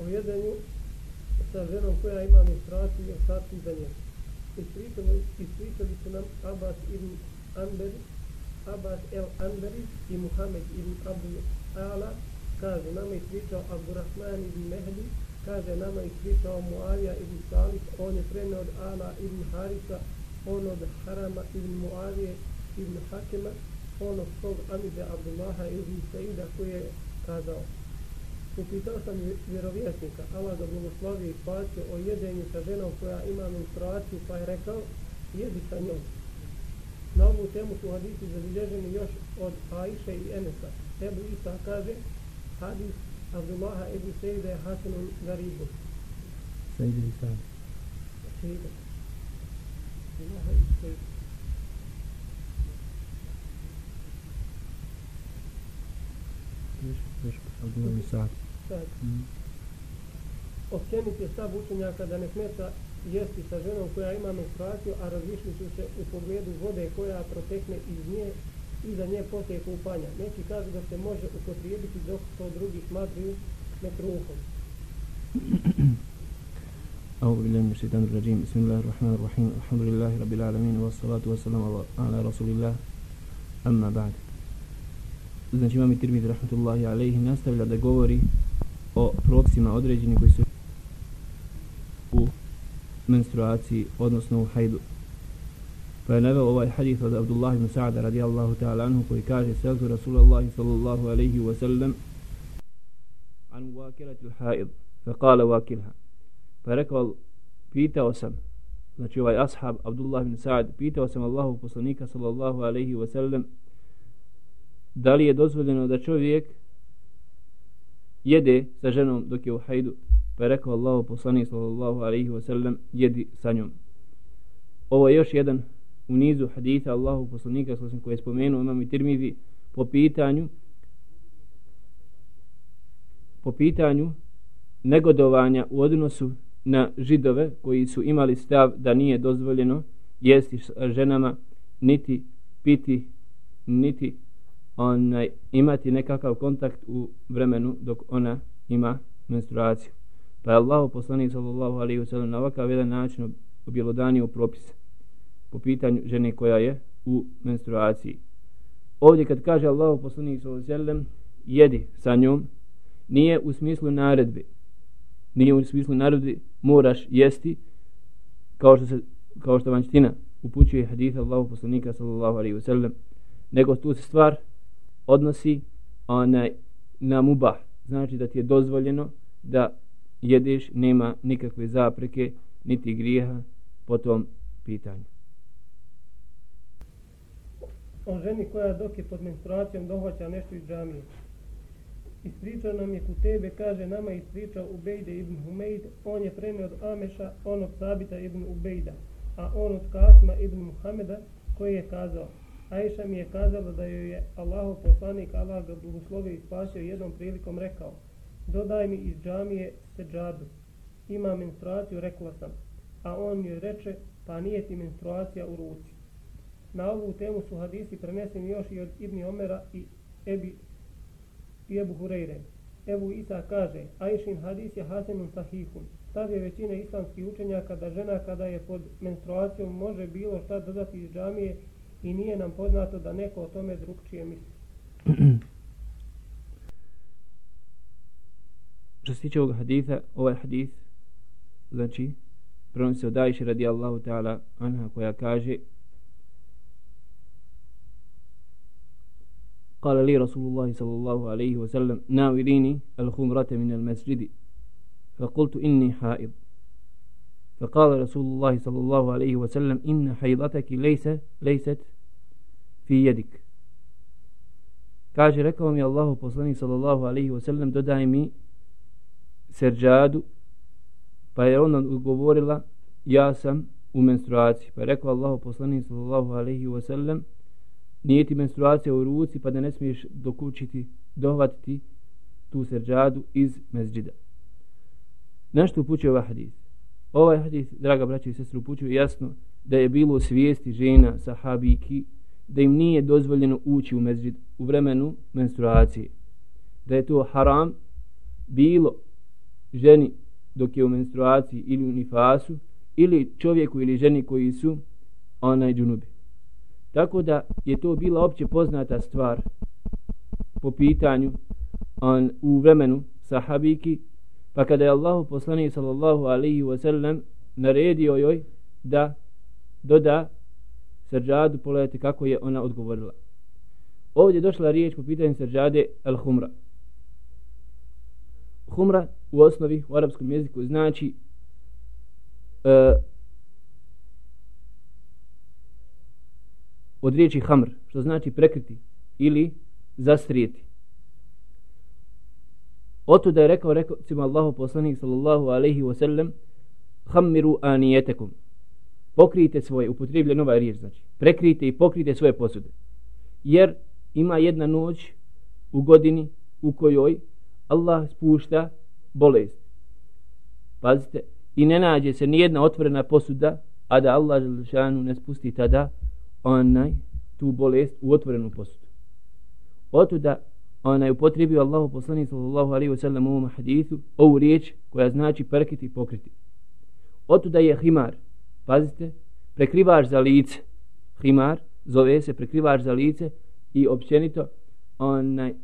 o jedenju sa ženom koja ima menstruaciju i ostatku za nje. Ispričali, su nam Abbas ibn Anberi, Abbas el Anberi i Muhammed ibn Abu Ala, kaže, nama ispričao Abdurrahman ibn Mehdi, kaže, nama ispričao Muavija ibn Salih, on je prenio od Ala ibn Harisa, on od Harama ibn Muavije ibn Hakema, on od svog Amide Abdullaha ibn Saida koji je kazao, Upitao sam vjerovjesnika, Allah ga blagoslovi i spasio o jedenju sa ženom koja ima menstruaciju, pa je rekao, jedi sa njom. Na ovu temu su hadisi zabilježeni još od Aisha i Enesa. Ebu Isa kaže, hadis Abdullaha Ebu Sejde Hasanun Garibu. Sejde Isa. Sejde. Abdullaha Ebu Sejde. Abdullaha Isa sad Mm. Općenit je stav učenjaka da ne smeta jesti sa ženom koja ima menstruaciju, a različni su se u pogledu vode koja protekne iz nje i za nje poslije kupanja. Neki kažu da se može upotrijebiti dok to drugi smatruju nekruhom. أعوذ بالله من الشيطان الرجيم بسم الله الرحمن الرحيم الحمد لله رب العالمين والصلاة والسلام على رسول الله أما بعد Znači imam i Tirmidhi rahmatullahi alaihi nastavlja da govori o propisima određeni koji su u menstruaciji, odnosno u hajdu. Pa je naveo ovaj hadith od Abdullah ibn Sa'da radijallahu ta'ala anhu koji kaže Seltu Rasulallah sallallahu alaihi wa sallam an wakilati l-haid fa kala wakilha pa je rekao pitao sam znači ovaj ashab Abdullah ibn Sa'd pitao sam Allahu poslanika sallallahu alaihi wa sallam da li je dozvoljeno da čovjek jede sa ženom dok je u hajdu? Pa je rekao Allahu poslanik sallallahu alaihi wa sallam jedi sa njom. Ovo je još jedan u nizu haditha Allahu poslanika sallallahu koji je spomenuo imam i tirmizi po pitanju po pitanju negodovanja u odnosu na židove koji su imali stav da nije dozvoljeno jesti sa ženama niti piti niti onaj, imati nekakav kontakt u vremenu dok ona ima menstruaciju. Pa je Allah poslanik sallallahu alaihi wa sallam na ovakav jedan način objelodanio propis po pitanju žene koja je u menstruaciji. Ovdje kad kaže Allah poslanik sallallahu alaihi wa sallam jedi sa njom, nije u smislu naredbe. Nije u smislu naredbe moraš jesti kao što se kao što vanština upućuje hadith Allahu poslanika sallallahu alaihi wa sallam nego tu se stvar odnosi onaj na mubah. Znači da ti je dozvoljeno da jedeš, nema nikakve zapreke, niti grijeha po tom pitanju. O ženi koja dok je pod menstruacijom dohvaća nešto iz džamije. Ispričao nam je ku tebe, kaže nama ispričao Ubejde ibn Humeid, on je premio od Ameša, on od Sabita ibn Ubejda, a on od Kasma ibn Muhameda, koji je kazao, Aisha mi je kazala da joj je Allahov poslanik Allah ga blagoslovio i spasio jednom prilikom rekao dodaj mi iz džamije seđadu. Ima menstruaciju rekla sam. A on joj reče pa nije ti menstruacija u ruci. Na ovu temu su hadisi preneseni još i od Ibni Omera i Ebi i Ebu Hureyre. Ebu Isa kaže Aishin hadis je hasenun sahihun. Stav je većine islamskih učenjaka da žena kada je pod menstruacijom može bilo šta dodati iz džamije i nije nam poznato da neko o tome drugčije misli. Što se tiče ovog haditha, ovaj hadith, znači, prenosi od Aisha radijallahu ta'ala anha koja kaže قال لي رسول الله صلى الله عليه وسلم ناوليني الخمرة من المسجد فقلت إني حائض فقال رسول الله صلى الله عليه وسلم إن حيضتك ليس ليست في يدك kaže rekao mi Allahu poslanik sallallahu alejhi ve sellem dodaj mi serđadu pa je ona odgovorila ja sam u menstruaciji pa je rekao Allahu poslanik sallallahu alejhi ve sellem nije ti menstruacija u ruci pa da ne smiješ dokučiti dohvatiti tu serđadu iz mezđida nešto upućuje ovaj hadis Ovaj hadis, draga braća i sestre, upućuje jasno da je bilo svijesti žena sahabiki da im nije dozvoljeno ući u mezđid u vremenu menstruacije. Da je to haram bilo ženi dok je u menstruaciji ili u nifasu ili čovjeku ili ženi koji su onaj džunubi. Tako da je to bila opće poznata stvar po pitanju on, u vremenu sahabiki pa kada je Allahu poslanik sallallahu alaihi wa sallam naredio joj da doda srđadu pogledajte kako je ona odgovorila. Ovdje je došla riječ po pitanju srđade al humra humra u osnovi u arapskom jeziku znači e, od riječi hamr što znači prekriti ili zastrijeti. Oto da je rekao, rekao cima Allahu poslanik sallallahu alaihi wa sallam Hammiru anijetekum. Pokrijte svoje, upotreblje nova riječ znači. Prekrijte i pokrijte svoje posude. Jer ima jedna noć u godini u kojoj Allah spušta bolest. Pazite I ne nađe se nijedna otvorena posuda A da Allah želšanu ne spusti tada Onaj tu bolest u otvorenu posudu. Oto da ona je upotrebio Allahu poslanik sallallahu alaihi ve u ovom hadisu ovu riječ koja znači prkiti i pokriti. Otuda je himar. Pazite, prekrivač za lice. Himar zove se prekrivač za lice i općenito onaj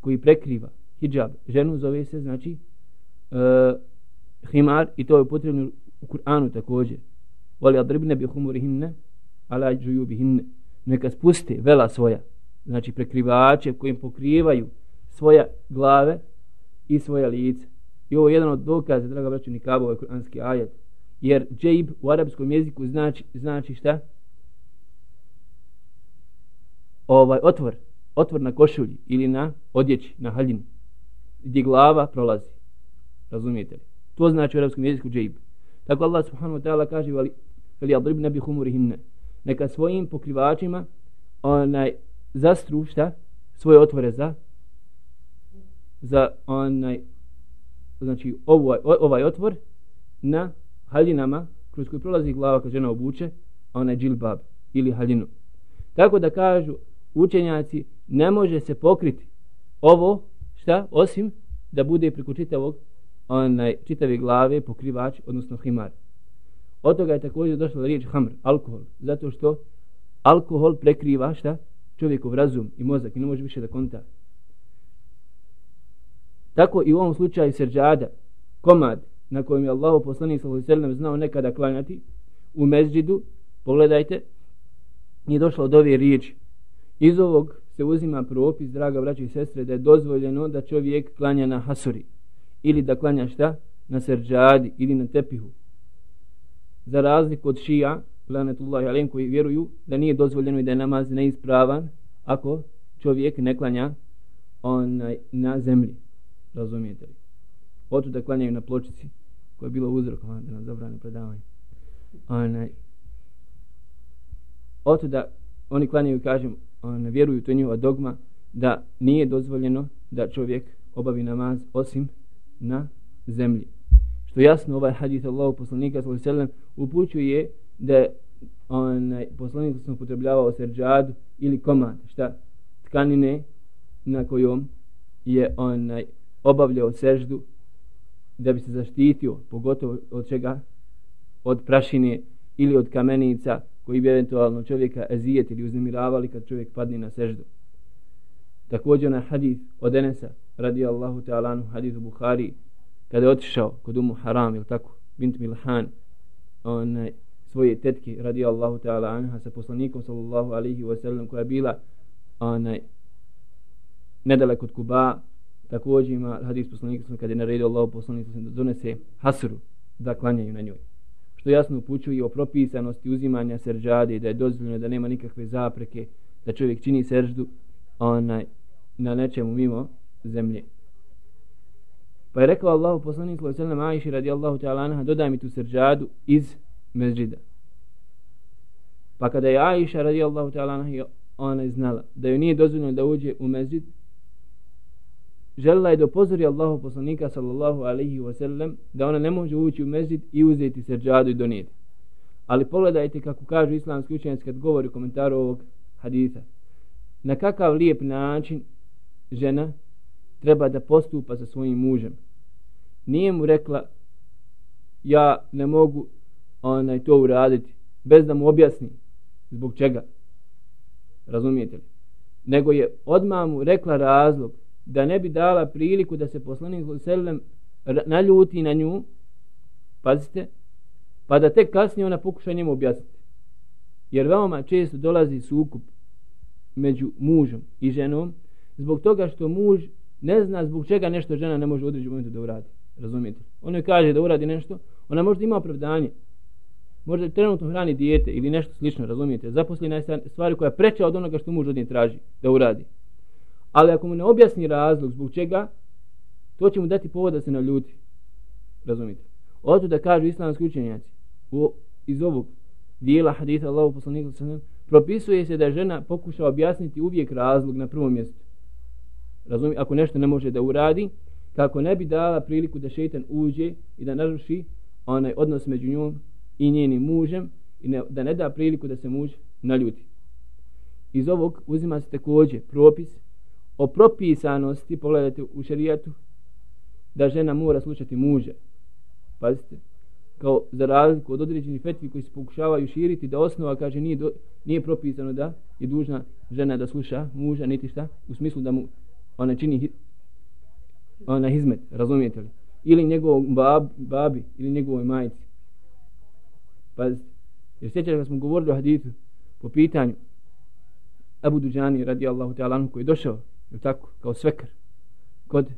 koji prekriva hijab. Ženu zove se znači uh, himar i to je potrebno u Kur'anu također. Voli adribne bi humurihinne ala džujubihinne. Neka spuste vela svoja znači prekrivače kojim pokrivaju svoja glave i svoja lice. I ovo je jedan od dokaza, draga braću Nikabu, ovaj kuranski ajet. Jer džejb u arapskom jeziku znači, znači šta? Ovaj otvor, otvor na košulji ili na odjeći, na haljini, gdje glava prolazi. Razumijete li? To znači u arapskom jeziku džejb. Tako Allah subhanahu wa ta'ala kaže, veli, adrib nebi humurihinne. Neka svojim pokrivačima onaj zastru šta svoje otvore za za onaj znači ovaj, ovaj otvor na haljinama kroz koji prolazi glava kad žena obuče onaj džilbab ili haljinu. Tako da kažu učenjaci ne može se pokriti ovo šta osim da bude preko čitavog onaj čitave glave pokrivač odnosno himar. Od toga je također došla riječ hamr alkohol zato što alkohol prekriva šta? Čovjekov razum i mozak i ne može više da konta. Tako i u ovom slučaju srđada, komad na kojem je Allah poslanik sallallahu znao nekada klanjati u mezđidu, pogledajte, nije došlo od ove riječi. Iz ovog se uzima propis, draga braći i sestre, da je dozvoljeno da čovjek klanja na hasuri ili da klanja šta? Na srđadi ili na tepihu. Za razliku od šija, lanetullahi alem koji vjeruju da nije dozvoljeno i da je namaz neispravan ako čovjek ne klanja onaj, na zemlji. Razumijete li? Oto da klanjaju na pločici koja je bila uzrok da nam zabrane predavanje. Onaj, oto da oni klanjaju kažem on, vjeruju to je njihova dogma da nije dozvoljeno da čovjek obavi namaz osim na zemlji. Što jasno ovaj hadith Allahu poslanika sallallahu alejhi ve sellem upućuje da onaj poslanik sam upotrebljavao serđadu ili komad, šta tkanine na kojom je onaj obavljao seždu da bi se zaštitio, pogotovo od čega, od prašine ili od kamenica koji bi eventualno čovjeka ezijet ili uznemiravali kad čovjek padne na seždu. Također na hadith od Enesa, radi Allahu ta'ala hadith u Bukhari, kada je otišao kod umu Haram, ili tako, bint Milhan, onaj, svoje tetke radi Allahu ta'ala anha sa poslanikom sallallahu alaihi wa sallam koja bila onaj nedalek od Kuba također ima hadis poslanika sallam kada je naredio Allahu poslanika sallam da donese hasru da klanjaju na njoj. Što jasno upućuje o propisanosti uzimanja serđade da je dozvoljeno da nema nikakve zapreke da čovjek čini serždu onaj na nečemu mimo zemlje. Pa je rekao Allahu poslanik sallallahu alaihi wa sallam Aisha radi Allahu ta'ala anha dodaj mi tu serđadu iz mezđida. Pa kada je Aisha radijallahu ta'ala ona je znala da joj nije dozvoljeno da uđe u mezđid, želila je da upozori Allahu poslanika sallallahu alaihi wa sallam da ona ne može ući u mezđid i uzeti srđadu i donijeti. Ali pogledajte kako kažu islamski učenjaci kad govori u komentaru ovog haditha. Na kakav lijep način žena treba da postupa sa svojim mužem. nije mu rekla ja ne mogu onaj to uraditi bez da mu objasni zbog čega razumijete li nego je odmah mu rekla razlog da ne bi dala priliku da se poslanik sellem naljuti na nju pazite pa da tek kasnije ona pokuša njemu objasniti jer veoma često dolazi sukup među mužom i ženom zbog toga što muž ne zna zbog čega nešto žena ne može u određenom momentu da uradi. Razumijete? Ona kaže da uradi nešto, ona možda ima opravdanje. Možda trenutno hrani dijete ili nešto slično, razumijete? Zaposlina je stvari koja preča od onoga što muž od nje traži da uradi. Ali ako mu ne objasni razlog zbog čega, to će mu dati povod da se naljuti. Razumijete? Oto da kažu islamski učenjaci u, iz ovog dijela haditha Allahu poslanika propisuje se da žena pokuša objasniti uvijek razlog na prvom mjestu. Razumi, ako nešto ne može da uradi, kako ne bi dala priliku da šeitan uđe i da naruši onaj odnos među njom i njenim mužem i ne, da ne da priliku da se muž naljuti. Iz ovog uzima se također propis o propisanosti, pogledajte u šarijatu, da žena mora slušati muža. Pazite, kao za razliku od određenih fetvi koji se pokušavaju širiti, da osnova kaže nije, do, nije propisano da je dužna žena da sluša muža, niti šta, u smislu da mu ona čini ona hizmet, razumijete li? Ili njegovom bab, babi, ili njegovoj majici. Pazite, jer sjećate kad smo govorili o hadithu po pitanju Abu Duđani radijallahu ta'ala koji je došao, je tako, kao svekar, kod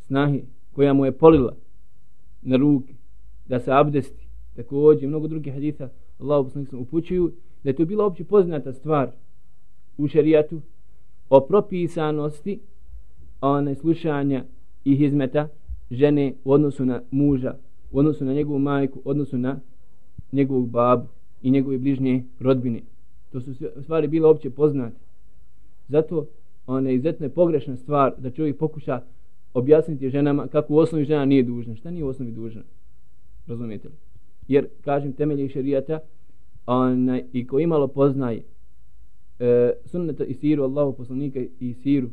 snahi koja mu je polila na ruke, da se abdesti, također mnogo drugih haditha Allahu poslanik upućuju da je to bila opće poznata stvar u šerijatu o propisanosti one slušanja i hizmeta žene u odnosu na muža, u odnosu na njegovu majku, u odnosu na njegovog babu i njegove bližnje rodbine. To su stvari bile opće poznate. Zato ona je izuzetno pogrešna stvar da čovjek pokuša objasniti ženama kako u osnovi žena nije dužna. Šta nije u osnovi dužna? Razumijete li? Jer, kažem, temelje šerijata ona, i ko imalo poznaje e, sunneta i siru Allahu poslanika i siru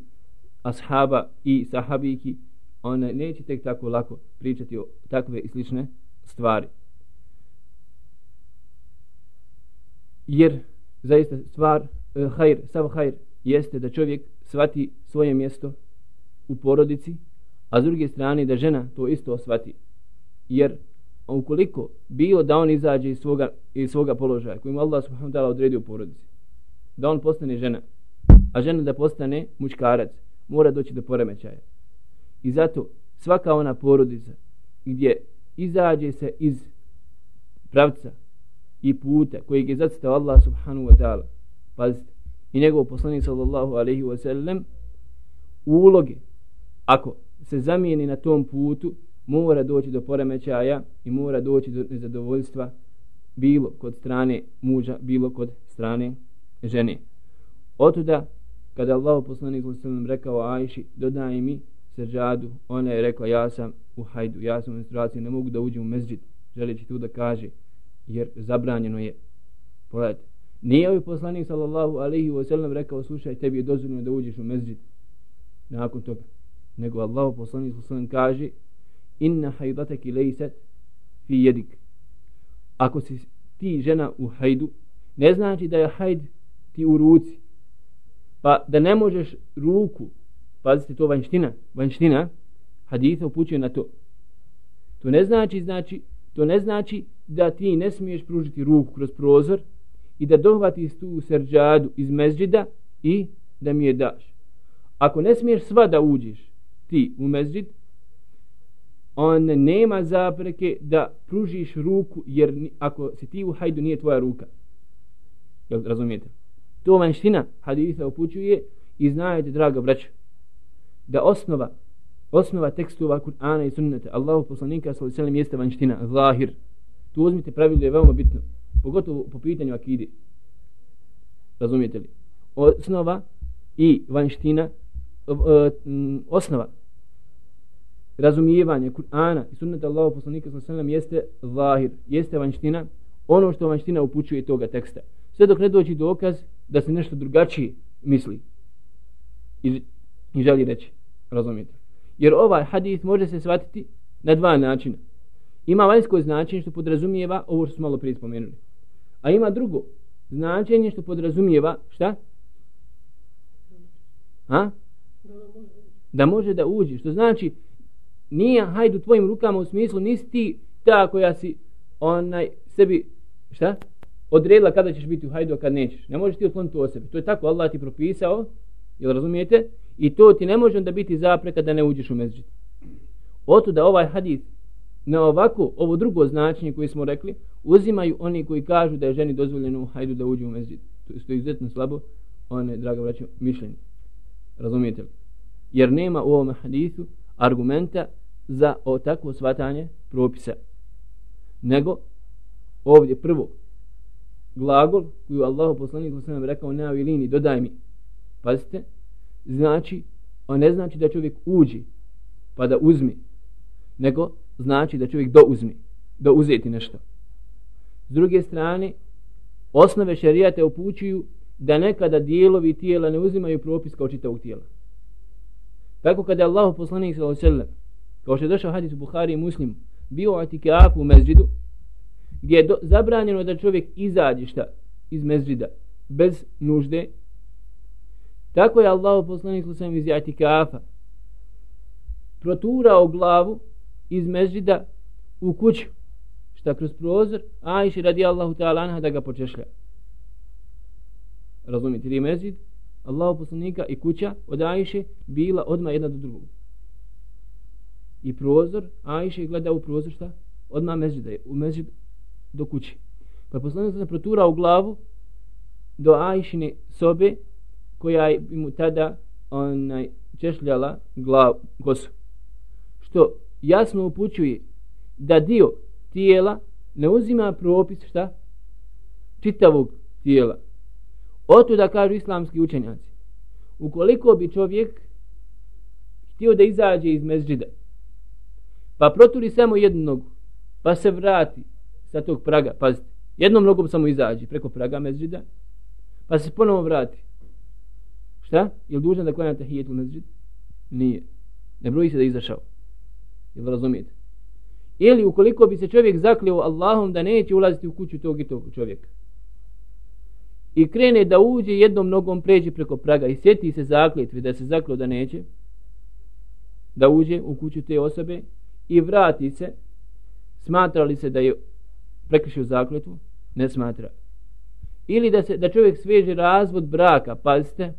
ashaba i sahabiki, ona neće tek tako lako pričati o takve i slične stvari. Jer zaista stvar, e, hajr, sav hajr, jeste da čovjek svati svoje mjesto u porodici, a s druge strane da žena to isto osvati. Jer ukoliko bio da on izađe iz svoga, iz svoga položaja kojim Allah subhanahu ta'ala odredio u porodici, da on postane žena, a žena da postane muškarac, mora doći do poremećaja. I zato svaka ona porodica gdje izađe se iz pravca i puta kojeg je zacitao Allah subhanahu wa ta'ala, pazite, i njegov poslanik sallallahu alaihi wa sallam, uloge, ako se zamijeni na tom putu, mora doći do poremećaja i mora doći do nezadovoljstva bilo kod strane muža, bilo kod strane žene. Otuda kada Allah poslanik sallallahu rekao Ajši dodaj mi sežadu ona je rekla ja sam u hajdu ja sam u menstruaciji ne mogu da uđem u mezđid želeći tu da kaže jer zabranjeno je pogledajte nije ovaj poslanik sallallahu alaihi wa sallam rekao slušaj tebi je dozvoljeno da uđeš u mezđid nakon toga. Nego Allah poslanik sallallahu kaže inna hajdataki lejset fi jedik. Ako si ti žena u hajdu ne znači da je hajd ti u ruci. Pa da ne možeš ruku, pazite to vanština, vanština, haditha upućuje na to. To ne znači, znači, to ne znači da ti ne smiješ pružiti ruku kroz prozor i da dohvatiš tu serđadu iz mezđida i da mi je daš. Ako ne smiješ sva da uđeš ti u mezđid, on nema zapreke da pružiš ruku, jer ako si ti u hajdu nije tvoja ruka. Jel razumijete? To vanština hadisa upućuje i znajte, draga braća, da osnova, osnova tekstova Kur'ana i sunnete Allahu poslanika sallallahu alejhi ve jeste vanština, zahir. Tu uzmite pravilo je veoma bitno, pogotovo po pitanju akide. Razumijete li? Osnova i vanština, osnova razumijevanje Kur'ana i sunneta Allahu poslanika sallallahu alejhi ve jeste zahir, jeste vanština, ono što vanština upućuje toga teksta. Sve dok ne dođe dokaz da se nešto drugačije misli i, i želi reći. Razumijete? Jer ovaj hadis može se shvatiti na dva načina. Ima vanjsko značenje što podrazumijeva ovo što smo malo prije spomenuli. A ima drugo značenje što podrazumijeva šta? Ha? Da može da uđe. Što znači nije hajdu u tvojim rukama u smislu nisi ti ta koja si onaj sebi šta? Odredila kada ćeš biti u hajdu, a kad nećeš. Ne možeš ti otkloniti o sebi. To je tako Allah ti propisao. Jel razumijete? I to ti ne može da biti zapreka da ne uđeš u mezđid. Oto da ovaj hadis na ovako, ovo drugo značenje koje smo rekli, uzimaju oni koji kažu da je ženi dozvoljeno hajdu da uđe u mezid. To je izuzetno slabo, one, draga braćo, mišljenje. Razumijete li? Jer nema u ovom hadisu argumenta za o takvo svatanje propisa. Nego, ovdje prvo, glagol koju Allah poslanik sam nam rekao na ovoj liniji, dodaj mi. Pazite, znači, on ne znači da čovjek uđi pa da uzmi, nego znači da čovjek douzmi, da do uzeti nešto. S druge strane, osnove šarijate upućuju da nekada dijelovi tijela ne uzimaju propis kao čitavog tijela. Tako kada je Allah poslanik s.a.v. kao što je došao hadis u Buhari i Muslimu, bio u atikafu u mezđidu, gdje je do, zabranjeno da čovjek izađe šta iz mezđida bez nužde, tako je Allah poslanik s.a.v. iz atikafa proturao glavu iz mezida u kuću, šta kroz prozor, a iši radi Allahu ta'ala da ga počešlja. Razumite, li mezid Allahu poslanika i kuća od Ajše bila odma jedna do drugog. I prozor, Ajše gleda u prozor šta? odma mezida je, u mezid do kuće. Pa poslanik se protura u glavu do Ajšine sobe koja je mu tada onaj, češljala glav, kosu. Što jasno upućuje da dio tijela ne uzima propis šta? Čitavog tijela. Oto da kažu islamski učenjaci. Ukoliko bi čovjek htio da izađe iz mezđida, pa proturi samo jednu nogu, pa se vrati sa tog praga, pazite, jednom nogom samo izađe preko praga mezđida, pa se ponovo vrati. Šta? Je li dužan da klanjate hijetu mezđid? Nije. Ne broji se da je izašao. Jel razumijete? Ili ukoliko bi se čovjek zaklio Allahom da neće ulaziti u kuću tog i tog čovjeka. I krene da uđe jednom nogom pređe preko praga i sjeti se zakljetvi da se zakleo da neće da uđe u kuću te osobe i vrati se smatra li se da je prekrišio zakljetvu? Ne smatra. Ili da se da čovjek sveže razvod braka, pazite,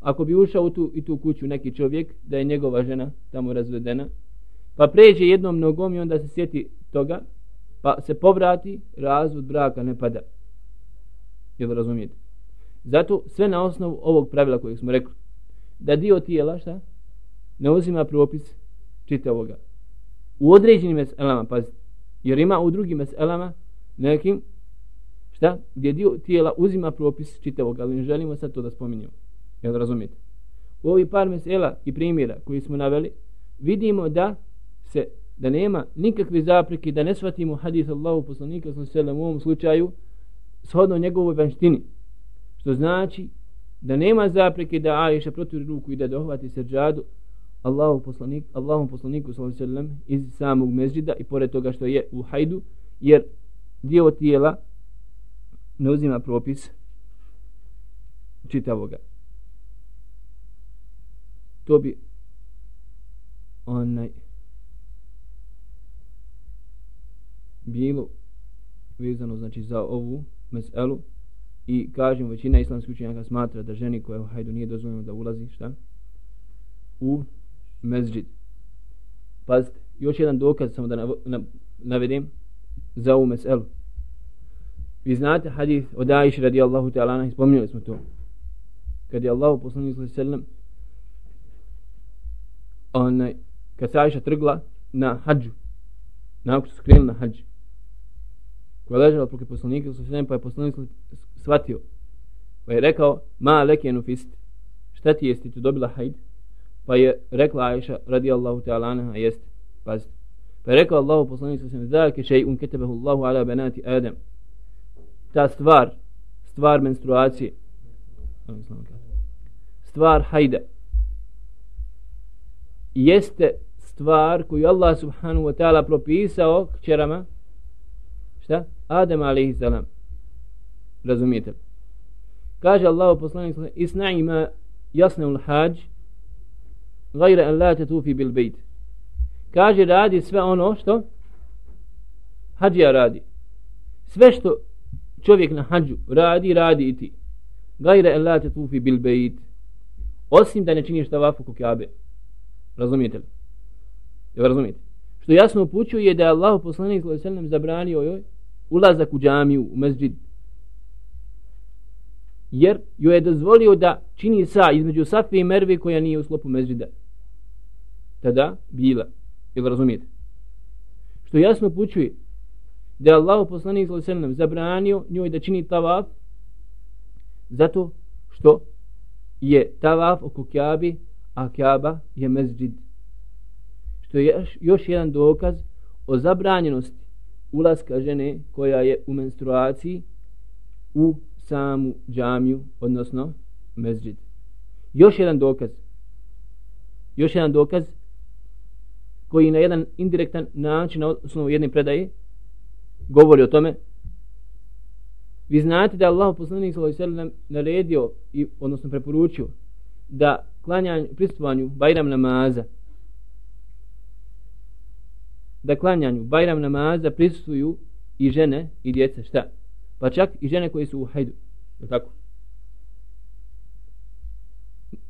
ako bi ušao u tu, i tu kuću neki čovjek, da je njegova žena tamo razvedena, pa pređe jednom nogom i onda se sjeti toga, pa se povrati, razvod braka ne pada. Jel razumijete? Zato sve na osnovu ovog pravila kojeg smo rekli, da dio tijela, šta? Ne uzima propis čitavoga. U određenim meselama, pazite, jer ima u drugim meselama nekim, šta? Gdje dio tijela uzima propis čitavog, ali ne želimo sad to da spominjemo. Jel razumijete? U ovih par mesela i primjera koji smo naveli, vidimo da se da nema nikakve zapreke da ne shvatimo hadis Allahu poslanika sallallahu u ovom slučaju shodno njegovoj vanštini što znači da nema zapreke da Aisha protiv ruku i da dohvati seđadu Allahu poslanik Allahu poslaniku sallallahu iz samog mezđida i pored toga što je u hajdu jer dio tijela ne uzima propis čitavoga. To bi onaj bilo vezano znači za ovu meselu. I kažem većina islamskih učenjaka smatra da ženi koja u hajdu nije dozvoljeno da ulazi šta? U mezđid pazite još jedan dokaz samo da navedem za ovu meselu. Vi znate hadith od Aisha radijallahu ta'ala spominjali smo to. Kad je Allah poslanik sallallahu alejhi onaj kad se Aisha trgla na hađu nakon su skrenuli na hađu koja je ležala protiv poslanika sa sve pa je poslanik shvatio pa je rekao ma leke fist šta ti jesti ti dobila hajd pa je rekla Aisha radijallahu ta'ala anha jest pazite. Pa je rekao Allahu poslanik sa sve zake šej un ketebehu Allahu ala benati Adam. Ta stvar stvar menstruacije. Stvar hajda jeste stvar koju Allah subhanahu wa ta'ala propisao kćerama šta? Adem alaihi salam razumijete li? kaže Allah poslanik isna'i ma jasne ul hađ gajra an la tetufi bil bejt kaže radi sve ono što hađija radi sve što čovjek na hađu radi, radi i ti Gajra an la tetufi bil bejt osim da ne činiš tavafu ku kabe razumijete li? Jel razumijete? Što jasno upućuje da je Allah poslanik sallallahu zabranio joj ulazak u džamiju, u mezđid. Jer joj je dozvolio da čini sa između Safi i Merve koja nije u slopu mezđida. Tada bila. Jel razumijete? Što jasno pućuje da je Allah poslanik sallam zabranio njoj da čini tavaf zato što je tavaf oko Kjabi, a Kjaba je mezđid što je još, još jedan dokaz o zabranjenosti ulaska žene koja je u menstruaciji u samu džamiju, odnosno mezđid. Još jedan dokaz. Još jedan dokaz koji na jedan indirektan način na osnovu jedne predaje govori o tome. Vi znate da Allah poslanik sallallahu alejhi ve sellem naredio i odnosno preporučio da klanjanje pristupovanju Bajram namaza da klanjanju Bajram namaza prisustuju i žene i djeca, šta? Pa čak i žene koje su u hajdu, je tako?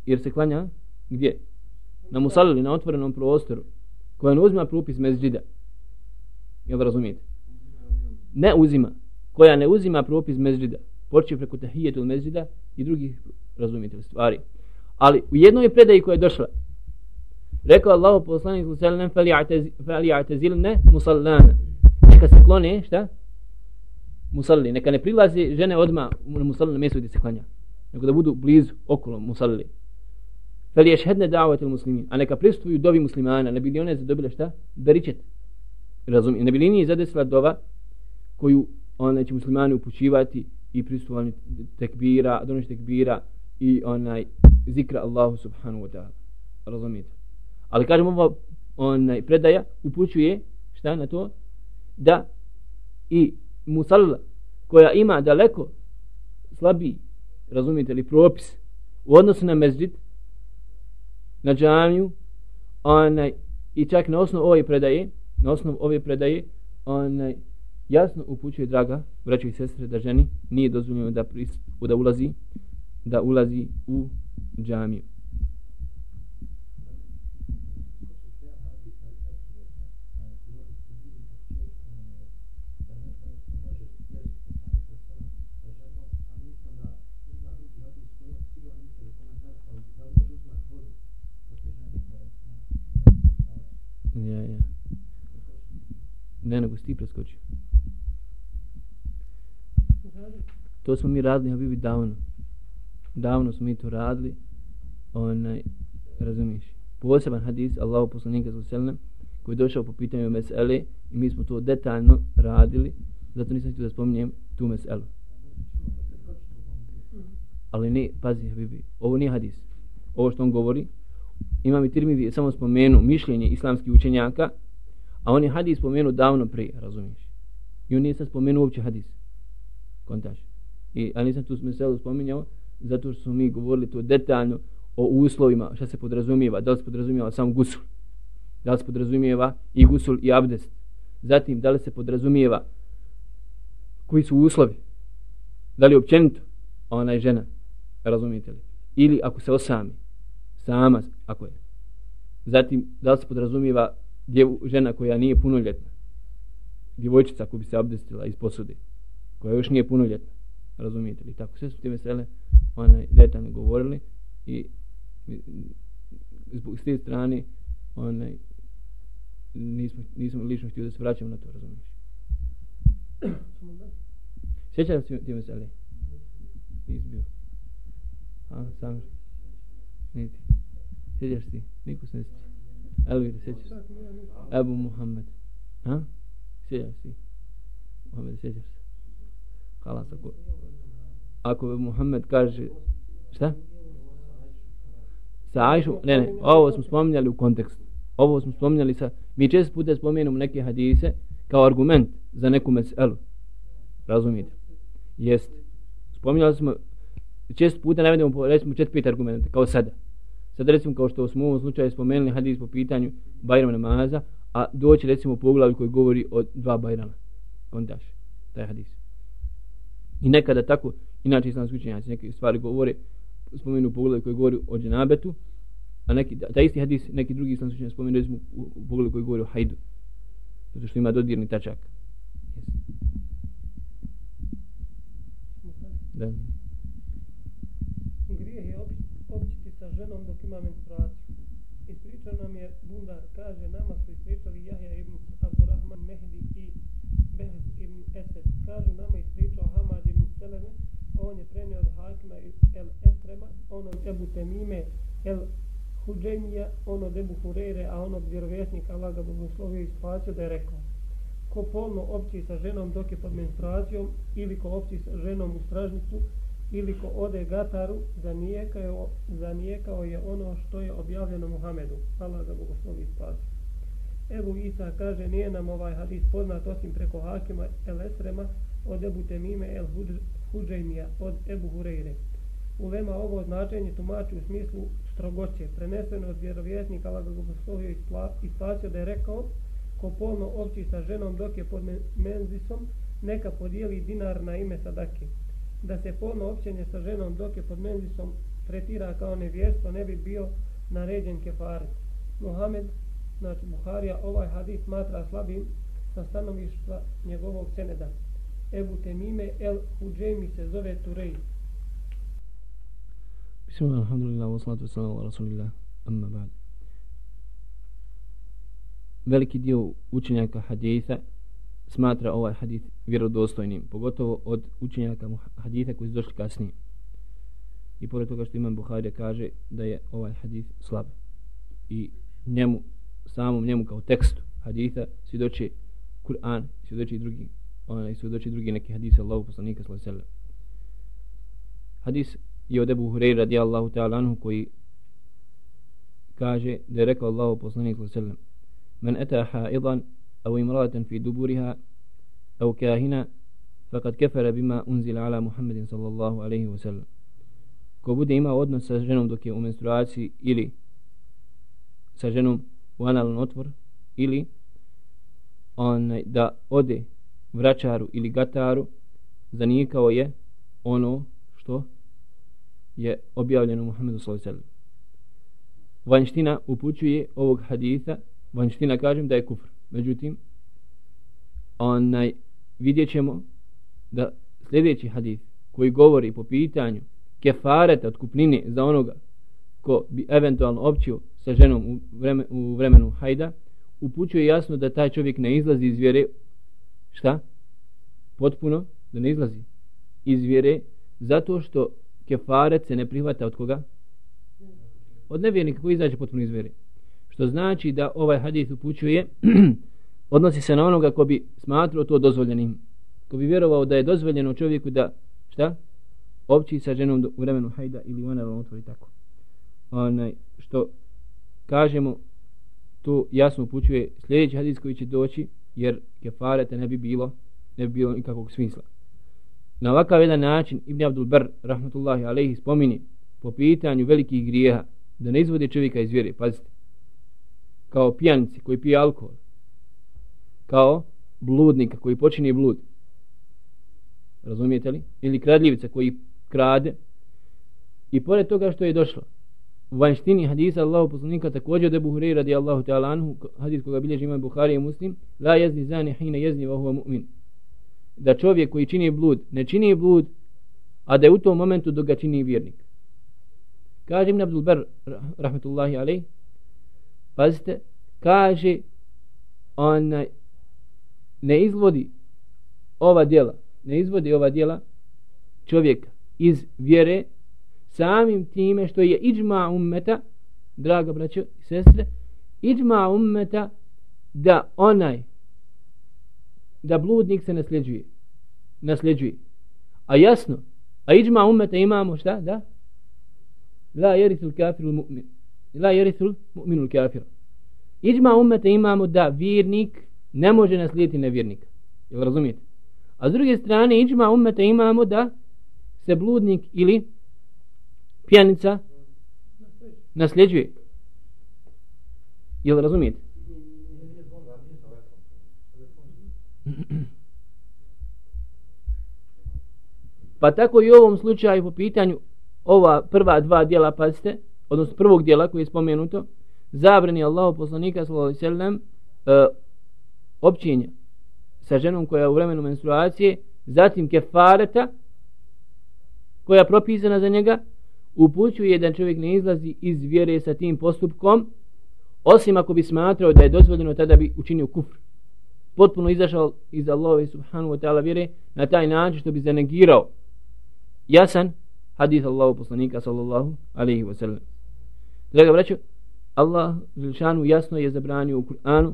Jer se klanja gdje? Na musalili, na otvorenom prostoru, koja ne uzima propis mezđida. Jel da razumijete? Ne uzima. Koja ne uzima propis mezđida. Počeo preko tahijetul mezđida i drugih, razumijete stvari. Ali u jednoj predaji koja je došla, Rekao Allahu poslanik sallallahu alejhi ve sellem ne musallana. Neka se klone, šta? Musalli, neka ne prilazi žene odma na musalli na mjesto gdje se klanja. Nego da budu blizu, okolo musalli. Fali yashhadna da'wat al-muslimin. A neka pristupuju dovi muslimana, ne bili one zadobile šta? Beričet. Razumi, ne bili nije zadesila dova koju onaj će muslimani upućivati i pristupanje tekbira, donošenje tekbira i onaj zikra Allahu subhanahu wa ta'ala. Razumijete? Ali kažem ova onaj predaja upućuje šta na to? Da i musalla koja ima daleko slabi razumijete li propis u odnosu na mezđid na džamiju onaj i čak na osnovu ove predaje na osnovu ove predaje onaj jasno upućuje draga braćo i sestre da ženi nije dozvoljeno da, da ulazi da ulazi u džamiju. Ne, nego si ti preskočio. To smo mi radili, ja bi davno. Davno smo mi to radili. Onaj, razumiješ. Poseban hadis, Allahu poslanika sa koji je došao po pitanju mesele i mi smo to detaljno radili, zato nisam htio da spominjem tu meselu. Ali ne, pazi, Habibi, ovo nije hadis. Ovo što on govori, imam i Tirmidhi samo spomenu mišljenje islamskih učenjaka, a on je hadis spomenuo davno prije, razumiješ? I on nije sad spomenuo uopće hadis. Kontaš. I, ali nisam tu smiselu spominjao, zato što smo mi govorili to detaljno o uslovima, šta se podrazumijeva, da li se podrazumijeva sam gusul, da li se podrazumijeva i gusul i abdest. Zatim, da li se podrazumijeva koji su uslovi, da li općenito ona je žena, razumijete li? Ili ako se osami, sama ako je. Zatim, da li se podrazumijeva djevu, žena koja nije punoljetna? Djevojčica koja bi se abdestila iz posude, koja još nije punoljetna. Razumijete li? Tako sve su te vesele onaj, detaljno govorili i zbog s te strane onaj, nismo, nismo lično htio da se vraćamo na to, razumiješ? Sjećaš se ti mesele? Nisi bio. A, sam. Niti. Sjećaš ti? Niko se ne sjeća. Elvira, sjećaš se? Ebu Muhammed. Ha? Sjećaš se? Muhammed, sjećaš se? Halas, ako... Ako Muhammed kaže... Šta? Sa Ajšu? Ne, ne, ovo smo spominjali u kontekstu. Ovo smo spominjali sa, mi često puta spomenemo neke hadise kao argument za neku meselu. Razumijete? Jeste. Spominjali smo, često puta navedemo, recimo, četiri pet argumenta, kao sada. Sad recimo, kao što smo u ovom slučaju spomenuli hadis po pitanju Bajram namaza, a doći recimo poglavlju koji govori o dva Bajrama. On daš, taj hadis. I nekada tako, inače islamski učenjaci neke stvari govore, spomenu poglavlju koji govori o dženabetu, a neki, taj isti hadis, neki drugi islamski učenjaci spomenu recimo u, u koji govori o hajdu. Zato što ima dodirni tačak. Da. Grijeh je opći sa ženom dok ima menstruaciju. Ispričao nam je Bundar, kaže, nama su ispričali Jahja ibn Abdurrahman Mehdi i Behz ibn Esed. Kažu, nama ispričao Hamad ibn Seleme, on je prenio od Hakima el Esrema, on od Ebu Temime, el Huđenija, on od Ebu Hurere, a on od vjerovjesnika Allah ga blagoslovio i spasio da je rekao ko polno opći sa ženom dok je pod menstruacijom ili ko opći sa ženom u stražnicu ili ko ode gataru zanijekao, zanijekao je ono što je objavljeno Muhamedu Allah ga bogoslovi spasi. Ebu Isa kaže nije nam ovaj hadis poznat osim preko Hakima El Esrema od Ebu Temime El Huđajnija od Ebu Hureyre. U lema ovo značenje tumači u smislu strogoće preneseno od vjerovjesnika Allah ga bogoslovi isplaćao da je rekao ko polno opći sa ženom dok je pod menzisom, neka podijeli dinar na ime sadake. Da se polno općenje sa ženom dok je pod menzisom tretira kao nevjesto ne bi bio naređen kefaret. Muhammed, znači Buharija, ovaj hadis smatra slabim sa stanovištva njegovog seneda. Ebu Temime el Huđemi se zove Turej. Bismillah, alhamdulillah, wa salatu wa salam, rasulillah, amma ba'd veliki dio učenjaka haditha smatra ovaj hadith vjerodostojnim, pogotovo od učenjaka haditha koji su došli kasnije. I pored toga što Imam Buharija kaže da je ovaj hadith slab. I njemu, samom njemu kao tekstu haditha svjedoče Kur'an, svjedoče i drugi onaj svjedoče drugi neki hadise Allahu poslanika sallallahu alejhi Hadis je od Abu Hurajra radijallahu ta'ala anhu koji kaže da je rekao Allahu poslanik sallallahu alejhi ve sellem: "Men ata ha'idan أو امرأة في دبورها أو كاهنا فقد كفر بما أنزل على محمد صلى الله عليه وسلم ko bude imao odnos sa ženom dok je u menstruaciji ili sa ženom u analan otvor ili on da ode vraćaru ili gataru zanijekao je ono što je objavljeno Muhammedu s.a.v. Vanština upućuje ovog haditha vanština kažem da je kufr. Međutim, onaj, vidjet ćemo da sljedeći hadis koji govori po pitanju kefareta od kupnine za onoga ko bi eventualno općio sa ženom u, vreme, u vremenu hajda, upućuje jasno da taj čovjek ne izlazi iz vjere, šta? Potpuno, da ne izlazi iz vjere, zato što kefaret se ne prihvata od koga? Od nevjernika koji izađe potpuno iz vjere. Što znači da ovaj hadis upućuje odnosi se na onoga ko bi smatrao to dozvoljenim. Ko bi vjerovao da je dozvoljeno čovjeku da šta? Opći sa ženom u vremenu hajda ili ona otvori tako. Onaj, što kažemo to jasno upućuje sljedeći hadis koji će doći jer kefarete ne bi bilo ne bi bilo nikakvog smisla. Na ovakav jedan način Ibn Abdul Bar rahmatullahi alejhi spomini po pitanju velikih grijeha da ne izvode čovjeka iz vjere. Pazite, kao pijanici koji pije alkohol, kao bludnika koji počini blud, razumijete li? Ili kradljivica koji krade, i pored toga što je došlo, u vanštini hadisa Allahu poslanika također od Ebu Hureyre radi Allahu ta'ala anhu, hadis koga bilježi imam Buhari i Muslim, la jezni zani hina jezni wa huwa mu'min. Da čovjek koji čini blud, ne čini blud, a da je u tom momentu dok ga čini vjernik. Kaže Ibn Abdul Bar, rahmetullahi alaih, pazite, kaže onaj ne izvodi ova djela, ne izvodi ova djela čovjeka iz vjere samim time što je iđma ummeta, draga braćo i sestre, iđma ummeta da onaj da bludnik se nasljeđuje nasljeđuje. A jasno, a iđma ummeta imamo šta, da? La jeritul kafiru mu'min la jerithul mu'minul kafir Iđma umeta imamo da vjernik ne može naslijediti nevjernika. Jel razumijete? A s druge strane, iđma umeta imamo da se bludnik ili pjanica nasljeđuje. Jel razumijete? Pa tako i u ovom slučaju po pitanju ova prva dva dijela, pazite, odnosno prvog dijela koji je spomenuto, zabrani Allahu poslanika sallallahu alejhi ve sellem e, općenja sa ženom koja je u vremenu menstruacije, zatim kefareta koja je propisana za njega, upućuje da čovjek ne izlazi iz vjere sa tim postupkom, osim ako bi smatrao da je dozvoljeno tada bi učinio kufr. Potpuno izašao iz Allahove subhanahu wa ta'ala vjere na taj način što bi zanegirao jasan hadith Allahu poslanika sallallahu alaihi wa sallam. Draga braćo, Allah Želšanu jasno je zabranio u Kur'anu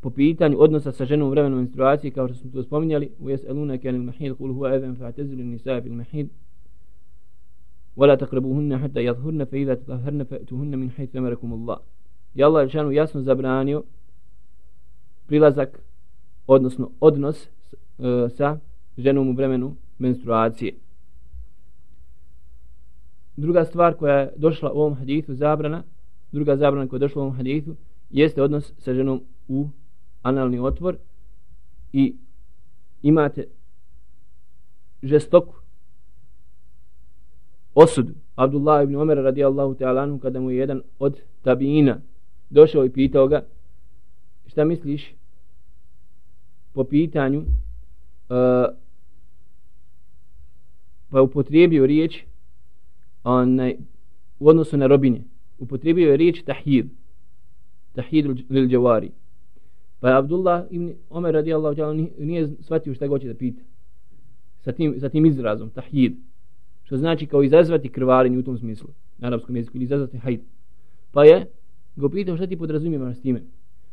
po pitanju odnosa sa ženom u vremenu menstruacije, kao što smo to spominjali, u jes eluna kanil mahid, kul huwa even fa'tezilu nisa fil mahid, ولا تقربوهن حتى يظهرن فإذا تطهرن فأتوهن من حيث أمركم الله يا الله Želšanu jasno zabranio prilazak, odnosno odnos uh, sa ženom u vremenu menstruacije. Druga stvar koja je došla u ovom hadithu zabrana, druga zabrana koja je došla u ovom hadithu, jeste odnos sa ženom u analni otvor i imate žestoku osudu. Abdullah ibn Omer radijallahu ta'ala anhu kada mu je jedan od tabiina došao i pitao ga šta misliš po pitanju uh, pa upotrijebio riječ onaj, u odnosu na robinje upotrijebio je riječ tahid tahid lil džavari pa je Abdullah ibn Omer radijallahu ta'ala nije shvatio šta hoće da pita. Sa tim, sa tim izrazom tahid što znači kao izazvati krvarenje u tom smislu na arapskom jeziku ili izazvati hajd pa je go pitao šta ti podrazumijeva s time?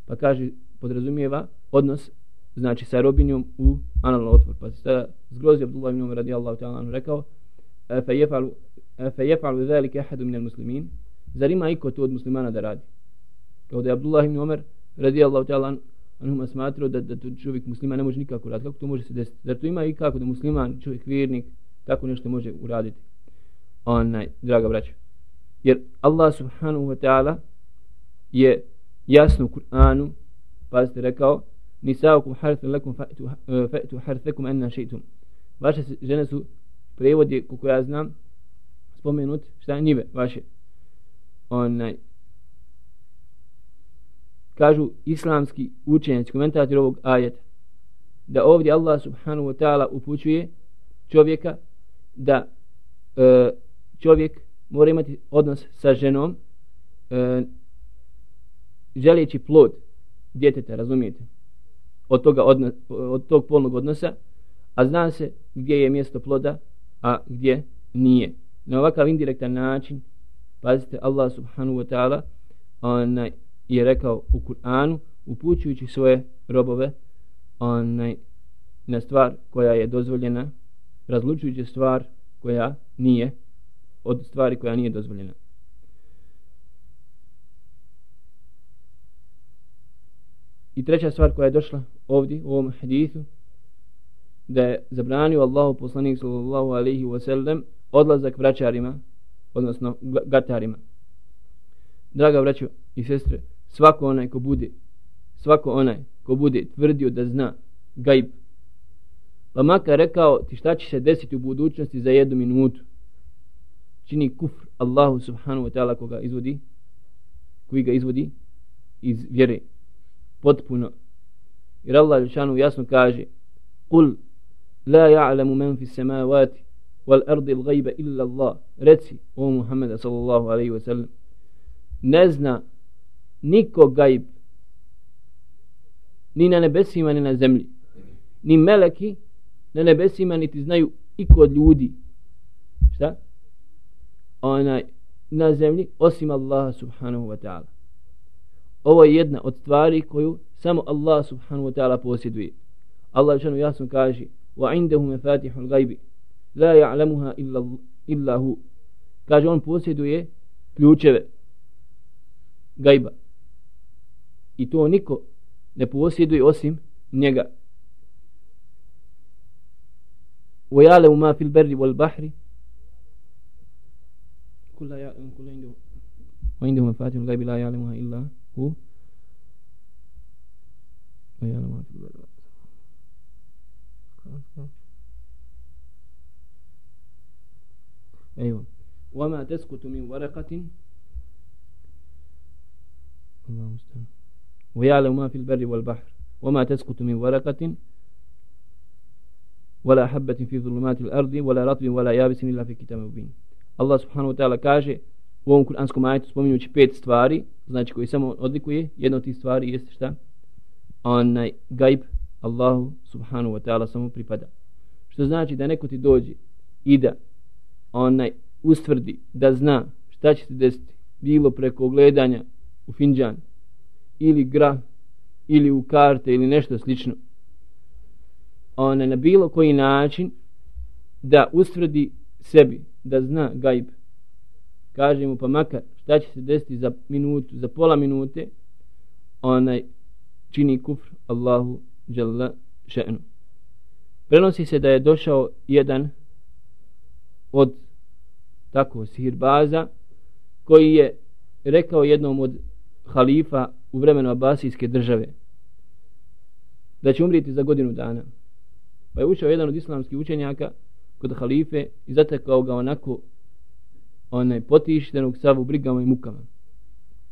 Pa kaže podrazumijeva odnos znači sa robinjom u analno otvor pa se sada zgrozi Abdullah ibn Omer radijallahu ta'ala rekao fe jefalu E, fa jefalu zalika ahadu minel muslimin. Zar ima iko to od muslimana da radi? Kao da je Abdullah ibn Omer radijallahu ta'ala anhuma smatrao da, da to čovjek musliman ne može nikako raditi kako to može se desiti? Zar to ima i kako da musliman čovjek vjernik tako nešto može uraditi? Onaj draga braćo jer Allah subhanahu wa ta'ala je jasno u Kur'anu pazite rekao nisaukum harthun lakum fa'tu eh, fa'tu harthakum anna shaytum vaše žene su prevod je kako ja znam spomenut šta je njive vaše. Onaj kažu islamski učenjaci komentator ovog ajeta da ovdje Allah subhanahu wa ta'ala upućuje čovjeka da e, čovjek mora imati odnos sa ženom e, želeći plod djeteta, razumijete? Od, toga odnos, od tog polnog odnosa a zna se gdje je mjesto ploda a gdje nije na ovakav indirektan način pazite Allah subhanahu wa ta'ala onaj je rekao u Kur'anu upućujući svoje robove onaj na stvar koja je dozvoljena razlučujući stvar koja nije od stvari koja nije dozvoljena. I treća stvar koja je došla ovdje u ovom hadithu da je zabranio Allahu poslanik sallallahu alaihi wa sallam odlazak vraćarima odnosno gatarima. Draga braćo i sestre svako onaj ko bude svako onaj ko bude tvrdio da zna gajb pa makar rekao ti šta će se desiti u budućnosti za jednu minutu čini kufr Allahu subhanahu wa ta'ala koga izvodi koji ga izvodi iz vjere. Potpuno. Jer Allah Žešanu jasno kaže kul la ja'lamu men fi samavati wal ardi il gajba illa Allah. Reci o Muhammeda sallallahu alaihi wa sallam ne zna niko gajb ni na nebesima ni na zemlji. Ni meleki na nebesima niti znaju iko od ljudi. Šta? Onaj na zemlji osim Allaha subhanahu wa ta'ala. Ovo je jedna od stvari koju samo Allah subhanahu wa ta'ala posjeduje. Allah šanu jasno kaže wa indahu mefatihu gajbi la ja'lamuha illa, illa hu kaže on posjeduje ključeve gajba i to niko ne posjeduje osim njega ويعلم ما في البر والبحر كل يعلم كل عنده وعنده مفاتيح الغيب لا يعلمها إلا هو ويعلم ما في البر أيوة وما تسقط من ورقة الله مستعان ويعلم ما في البر والبحر وما تسقط من ورقة ولا حبة في ظلمات الأرض ولا رطب ولا يابس إلا في كتاب مبين Allah subhanahu wa ta'ala kaže u ovom kuranskom ajetu spominjući pet stvari, znači koji samo odlikuje, jedna od tih stvari jeste šta? Onaj gaib Allahu subhanahu wa ta'ala samo pripada. Što znači da neko ti dođe i da onaj ustvrdi da zna šta će se desiti bilo preko gledanja u finđan ili gra ili u karte ili nešto slično. Ona na bilo koji način da ustvrdi sebi da zna gaib kaže mu pa makar šta će se desiti za minutu za pola minute? Onaj čini kufr Allahu jalla še'nu. Prenosi se da je došao jedan od tako sihirbaza koji je rekao jednom od halifa u vremenu Abasijske države da će umriti za godinu dana Pa je ušao jedan od islamskih učenjaka kod halife i zatekao ga onako onaj potištenog savu brigama i mukama.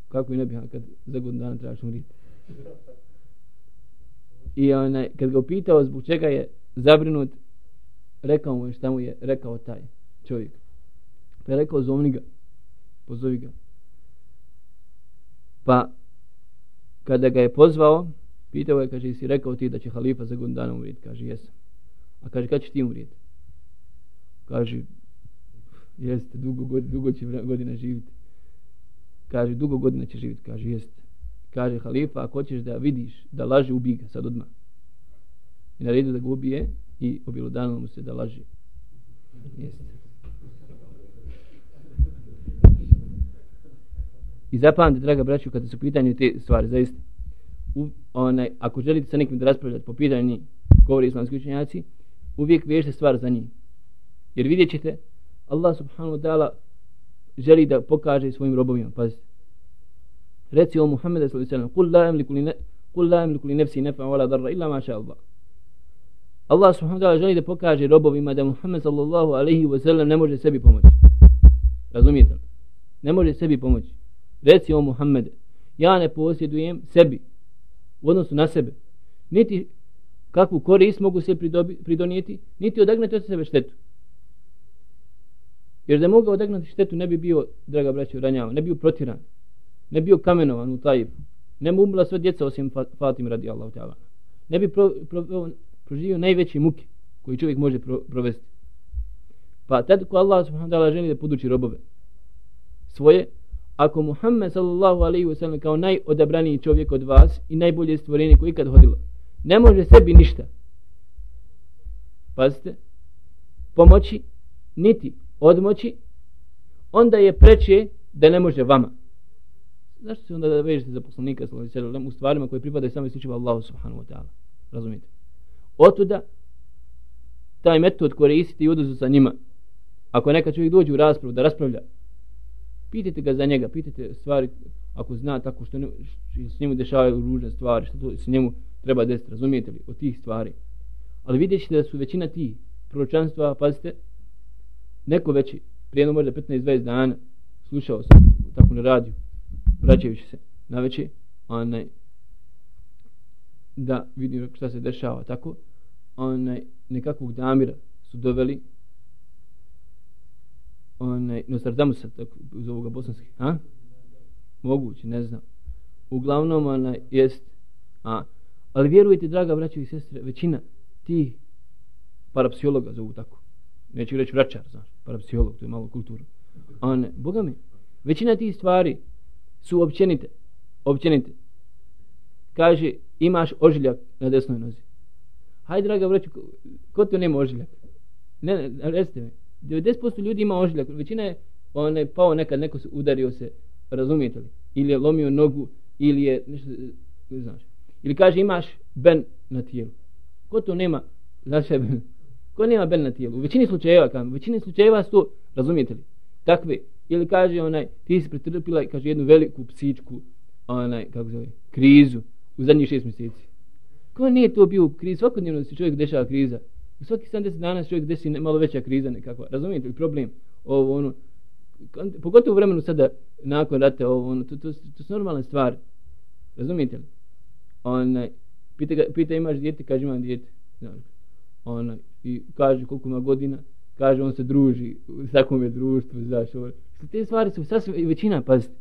Kako i ne bih kad za godinu dana trebaš umriti. I onaj, kad ga upitao zbog čega je zabrinut, rekao mu je šta mu je rekao taj čovjek. Pa je rekao zovni ga, pozovi ga. Pa kada ga je pozvao, pitao je, kaže, si rekao ti da će halifa za godinu dana umrijeti? Kaže, jesam. A kaže, kad će ti umrijeti? Kaže, jeste, dugo, dugo će godina živjeti. Kaže, dugo godina će živjeti. Kaže, jeste. Kaže, halifa, ako hoćeš da vidiš da laže, ubij ga sad odmah. I naredio da ga ubije i obilodanilo mu se da laže. Jeste. I zapamte, draga braću, kada su pitanje te stvari, zaista, u, onaj, ako želite sa nekim da raspravljate po pitanju govori islamski učenjaci, uvijek vežete stvar za njih. Jer vidjet ćete, Allah subhanahu wa ta'ala želi da pokaže svojim robovima. Pazite. Reci o Muhammedu sallallahu alaihi wa sallam, Kul la emliku li, ne, kul la emliku li nefsi nefa wala darra illa maša Allah. Allah subhanahu wa ta'ala želi da pokaže robovima da Muhammed sallallahu alaihi wa sallam ne može sebi pomoći. Razumijete? Ne može sebi pomoći. Reci o Muhammed, ja ne posjedujem sebi u odnosu na sebe. Niti kakvu korist mogu se pridobi, pridonijeti, niti odagnati od sebe štetu. Jer da mogu odagnati štetu, ne bi bio, draga braća, ranjavan, ne bi bio protiran, ne bi bio kamenovan u taj, ne bi umila sve djeca osim Fatim radi Allah. Ne bi pro, pro, proživio najveći muke koji čovjek može pro, provesti. Pa tad ko Allah subhanahu wa ta'ala želi da poduči robove svoje, ako Muhammed sallallahu alaihi wa sallam kao najodabraniji čovjek od vas i najbolje stvorenje koji ikad hodilo, ne može sebi ništa. Pazite pomoći niti odmoći onda je preče da ne može vama. Zašto se onda da vežete za poslanika u stvarima koje pripadaju samo isključivo Allahu subhanahu wa ta'ala? Razumite? otuda taj metod koristiti i udozu sa njima. Ako neka čovjek dođe u raspravu da raspravlja pitajte ga za njega pitajte stvari ako zna tako što, ne, što s njemu dešavaju ružne stvari što to, s njemu treba desiti, razumijete li, od tih stvari. Ali vidjet ćete da su većina tih proročanstva, pazite, neko veći, prije jedno možda 15-20 dana, slušao sam tako na radiju, vraćajući se na veće, onaj, da vidim šta se dešava, tako, onaj, nekakvog damira su doveli, onaj, no se tako, iz ovoga bosanski, a? Moguće, ne znam. Uglavnom, ona, jest, a, Ali vjerujte, draga braćo i sestre, većina tih parapsiologa zovu tako. Neću reći vraćar, znaš, parapsiholog, to je malo kulturo. A ne, Boga mi, većina tih stvari su općenite. Općenite. Kaže, imaš ožiljak na desnoj nozi. Hajde, draga braću, ko, ko to nema ožiljak? Ne, ne, recite mi. 90% ljudi ima ožiljak. Većina je on je pao nekad, neko se udario se, razumijete li? Ili je lomio nogu, ili je nešto ne znaš. Ili kaže imaš ben na tijelu. Ko to nema za sebe? Ko nema ben na tijelu? U većini slučajeva, kam, u većini slučajeva su to, razumijete li? Takve. Ili kaže onaj, ti si pretrpila kaže jednu veliku psičku onaj, kako zove, krizu u zadnjih šest mjeseci. Ko nije to bio u krizi? Svakodnevno se čovjek dešava kriza. U svaki 70 dana čovjek desi malo veća kriza nekako. Razumijete li problem? Ovo ono, pogotovo u vremenu sada nakon rata ovo ono, to, to, to, to su normalne stvari. Razumijete li? Onaj, pita, ga, pita imaš dijete, kaže imam dijete. Znači, onaj, I kaže koliko ima godina, kaže on se druži u takvom je društvu, znaš, ovo. Te stvari su sasvim većina, pazite.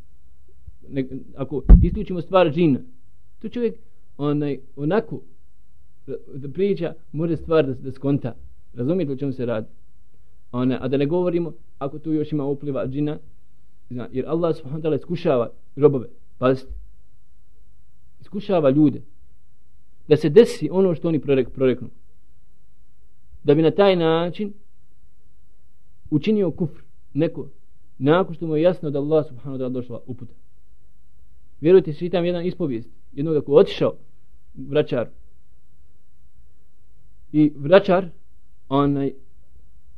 Ne, ako isključimo stvar džina, to čovjek onaj, onako da priča, može stvar da, da skonta. Razumijete o čemu se radi? Ona, a da ne govorimo, ako tu još ima upliva džina, zna, jer Allah subhanahu wa ta'ala iskušava robove, pazite, iskušava ljude, da se desi ono što oni prorek, proreknu. Da bi na taj način učinio kufr neko, nakon što mu je jasno da Allah subhanahu wa ta'ala došla uputa. Vjerujte, svitam jedan ispovijest, jednog ako otišao vraćaru, I vraćar, onaj,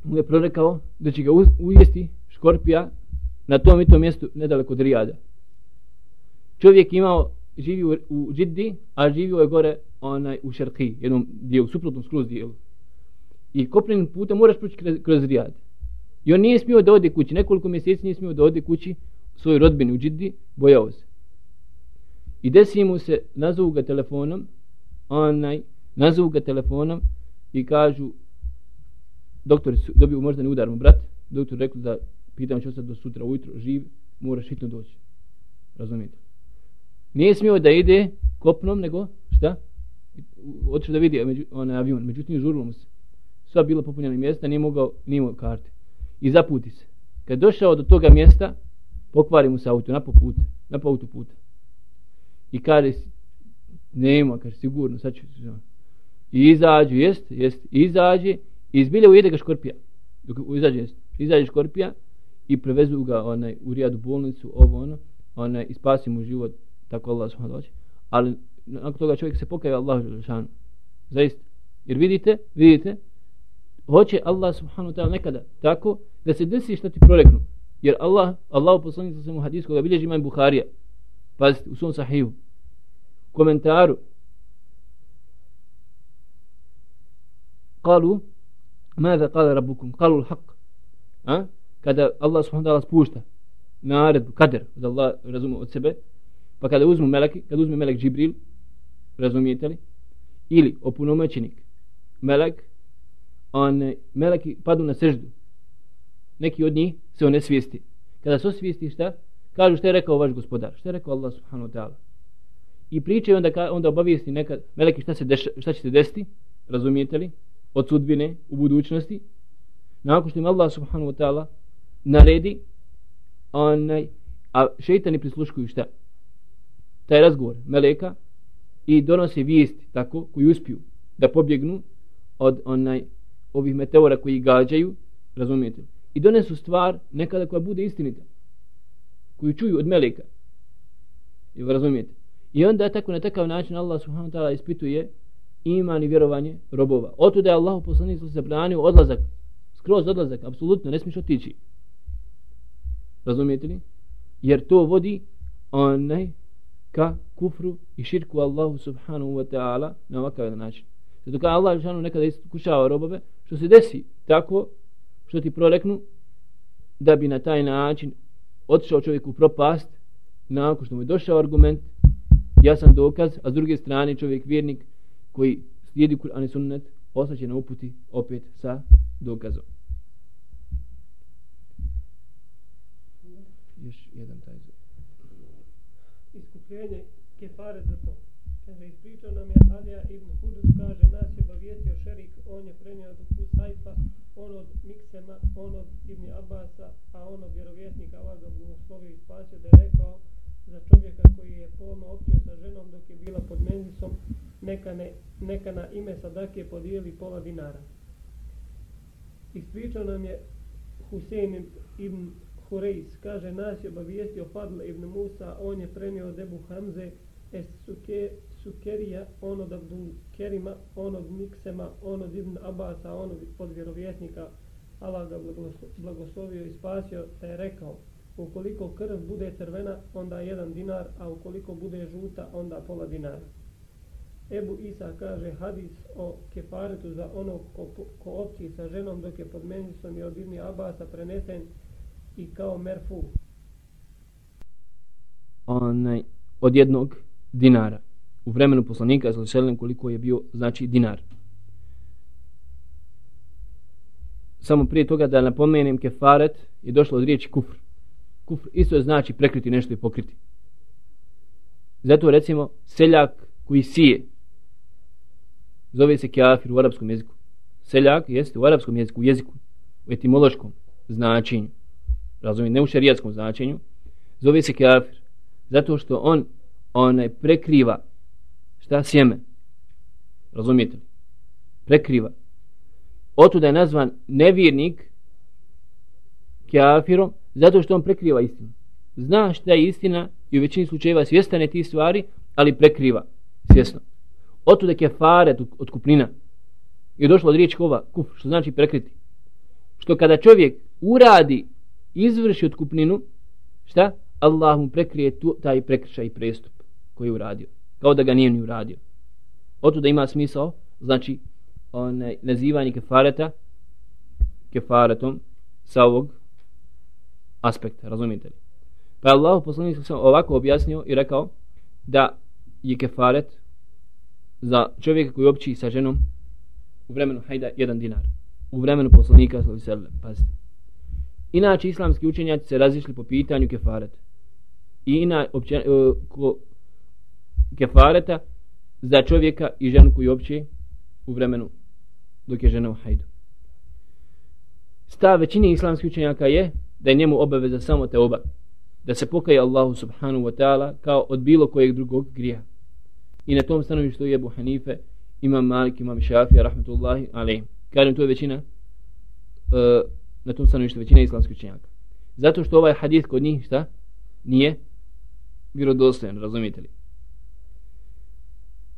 mu je prorekao da će ga ujesti škorpija na tom i tom mjestu nedaleko od Rijada. Čovjek imao, živi u, u Džiddi, a živio je gore onaj, u Šarki, jednom dijelu, suprotnom skroz dijelu. I kopnenim putem moraš proći kroz, kroz Rijad. I on nije smio da ode kući, nekoliko mjeseci nije smio da ode kući svojoj rodbini u Džiddi, bojao se. I desi mu se, nazovu ga telefonom, onaj, nazovu ga telefonom i kažu, doktor dobio moždani udar mu brat, doktor rekao da pitam će ostati do sutra ujutro, živ, moraš hitno doći. Razumijete? Nije smio da ide kopnom, nego, šta? Otišao da vidi među, onaj avion, međutim žurilo mu se. Sva bila popunjena mjesta, nije mogao, nije imao karte. I zaputi se. Kad došao do toga mjesta, pokvari mu se auto, na put, na po autoputa. I kaže, nema, kaže, sigurno, sad ću se I izađu, jest, jest, izađe, i izbilje ujede ga škorpija. Dok izađe, jest, izađe škorpija i prevezu ga onaj, u rijadu bolnicu, ovo ono, onaj, ispasi mu život, tako Allah subhanahu doći. Ali, nakon toga čovjek se pokaje Allah šanu. Zaista. Jer vidite, vidite, hoće Allah subhanahu ta'ala nekada tako da se desi što ti proreknu. Jer Allah, Allah poslanik sa mu hadis bilježi imam Buharija. Pazite, u svom sahiju. Komentaru. Kalu, ماذا قال ربكم قالوا الحق a kada Allah subhanahu wa ta'ala spušta naredbu kader da Allah razume od sebe pa kada uzmu meleki kada uzme melek Džibril razumijete li ili opunomoćenik melek on meleki padu na seždu neki od njih se one svijesti kada se osvijesti šta kažu šta je rekao vaš gospodar šta je rekao Allah subhanahu wa ta'ala i pričaju onda, onda obavijesti neka meleki šta, se deša, šta će se desiti razumijete li od sudbine u budućnosti nakon što im Allah subhanahu wa ta'ala naredi onaj, a šeitani prisluškuju šta? Taj razgovor meleka i donose vijesti tako koji uspiju da pobjegnu od onaj ovih meteora koji gađaju razumijete i donesu stvar nekada koja bude istinita koju čuju od meleka. I razumijete? I onda tako na takav način Allah subhanahu wa ta'ala ispituje iman i vjerovanje robova. Oto da je Allah poslanik se zabranio odlazak, skroz odlazak, apsolutno, ne smiješ otići. Razumijete li? Jer to vodi onaj ka kufru i širku Allahu subhanahu wa ta'ala na ovakav način. Zato kada Allah subhanahu nekada iskušava robove, što se desi tako, što ti proreknu, da bi na taj način otišao čovjek u propast, nakon što mu je došao argument, jasan dokaz, a s druge strane čovjek vjernik, koji slijedi Kur'an i sunnet, ostaće na uputi opet sa dokazom. Još jedan taj. Iskupljenje kefare za to. Kaže, ispričao nam je Alija ibn Hudud, kaže, nas je obavijestio šerik, on je prenio od Kusajfa, on od Miksema, on od Ibn Abasa, a on od vjerovjesnika Allah ga blagoslovio i spasio da je rekao za čovjeka koji je polno opio sa ženom dok je bila pod menzisom, neka, ne, neka na ime sadake podijeli pola dinara. Ispričao nam je Husein ibn Hurejs, kaže, nas je obavijestio Fadl ibn Musa, on je prenio od Ebu Hamze, es suke, Sukerija, on od Abdul Kerima, on od Miksema, on od Ibn Abasa, on od vjerovjesnika, Allah ga blagoslovio i spasio, te je rekao, ukoliko krv bude crvena, onda jedan dinar, a ukoliko bude žuta, onda pola dinara. Ebu Isa kaže hadis o kefaretu za onog ko, ko opći sa ženom dok je pod menisom i od Ibni Abasa prenesen i kao merfu. Onaj, od jednog dinara u vremenu poslanika sallallahu koliko je bio znači dinar. Samo prije toga da napomenem kefaret je došlo od riječi kufr. Kufr isto znači prekriti nešto i pokriti. Zato recimo seljak koji sije zove se kafir u arapskom jeziku. Seljak jeste u arapskom jeziku, u jeziku, u etimološkom značenju. Razumijem, ne u šarijatskom značenju. Zove se kafir. Zato što on onaj prekriva šta sjeme razumijete li prekriva oto da je nazvan nevjernik kafirom zato što on prekriva istinu. Zna šta je istina i u većini slučajeva svjestane ti stvari ali prekriva svjesno. Oto je kefaret od kupnina je došlo od riječi kova kuf što znači prekriti. Što kada čovjek uradi izvrši otkupninu šta? Allah mu prekrije tu, taj prekršaj i prestup koji je uradio. Kao da ga nije ni uradio. Oto da ima smisao, znači onaj, nazivanje kefareta kefaretom sa ovog aspekt, razumijete li? Pa Allah poslanik sam ovako objasnio i rekao da je kefaret za čovjeka koji opći sa ženom u vremenu hajda jedan dinar. U vremenu poslanika sallallahu alejhi pazite. Inače islamski učenjaci se razišli po pitanju kefareta. I ina opće, uh, ko, kefareta za čovjeka i ženu koji opće u vremenu dok je žena u hajdu. Stav većini islamskih učenjaka je da je njemu obaveza samo te oba. Da se pokaje Allahu subhanahu wa ta'ala kao od bilo kojeg drugog grija. I na tom stanovištu je Abu Hanife, imam Malik, imam Šafija, rahmetullahi, ali kažem to je većina uh, na tom stanovištu većina islamskih učenjaka. Zato što ovaj hadith kod njih šta? Nije vjerodostojan, razumijete li?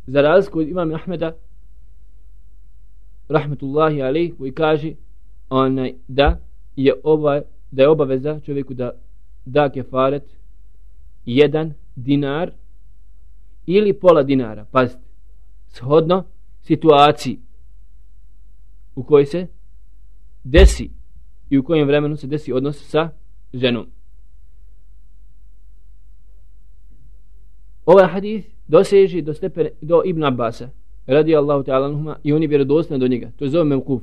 za razliku od imama Ahmeda rahmetullahi alaih koji kaže onaj, da je ovaj da je obaveza čovjeku da da kefaret jedan dinar ili pola dinara. Pazite shodno situaciji u kojoj se desi i u kojem vremenu se desi odnos sa ženom. Ovaj hadis doseži do stepene, do Ibn Abbasa radi Allahu ta'ala anhuma i oni vjerodostojni do njega. To je zove mevkuf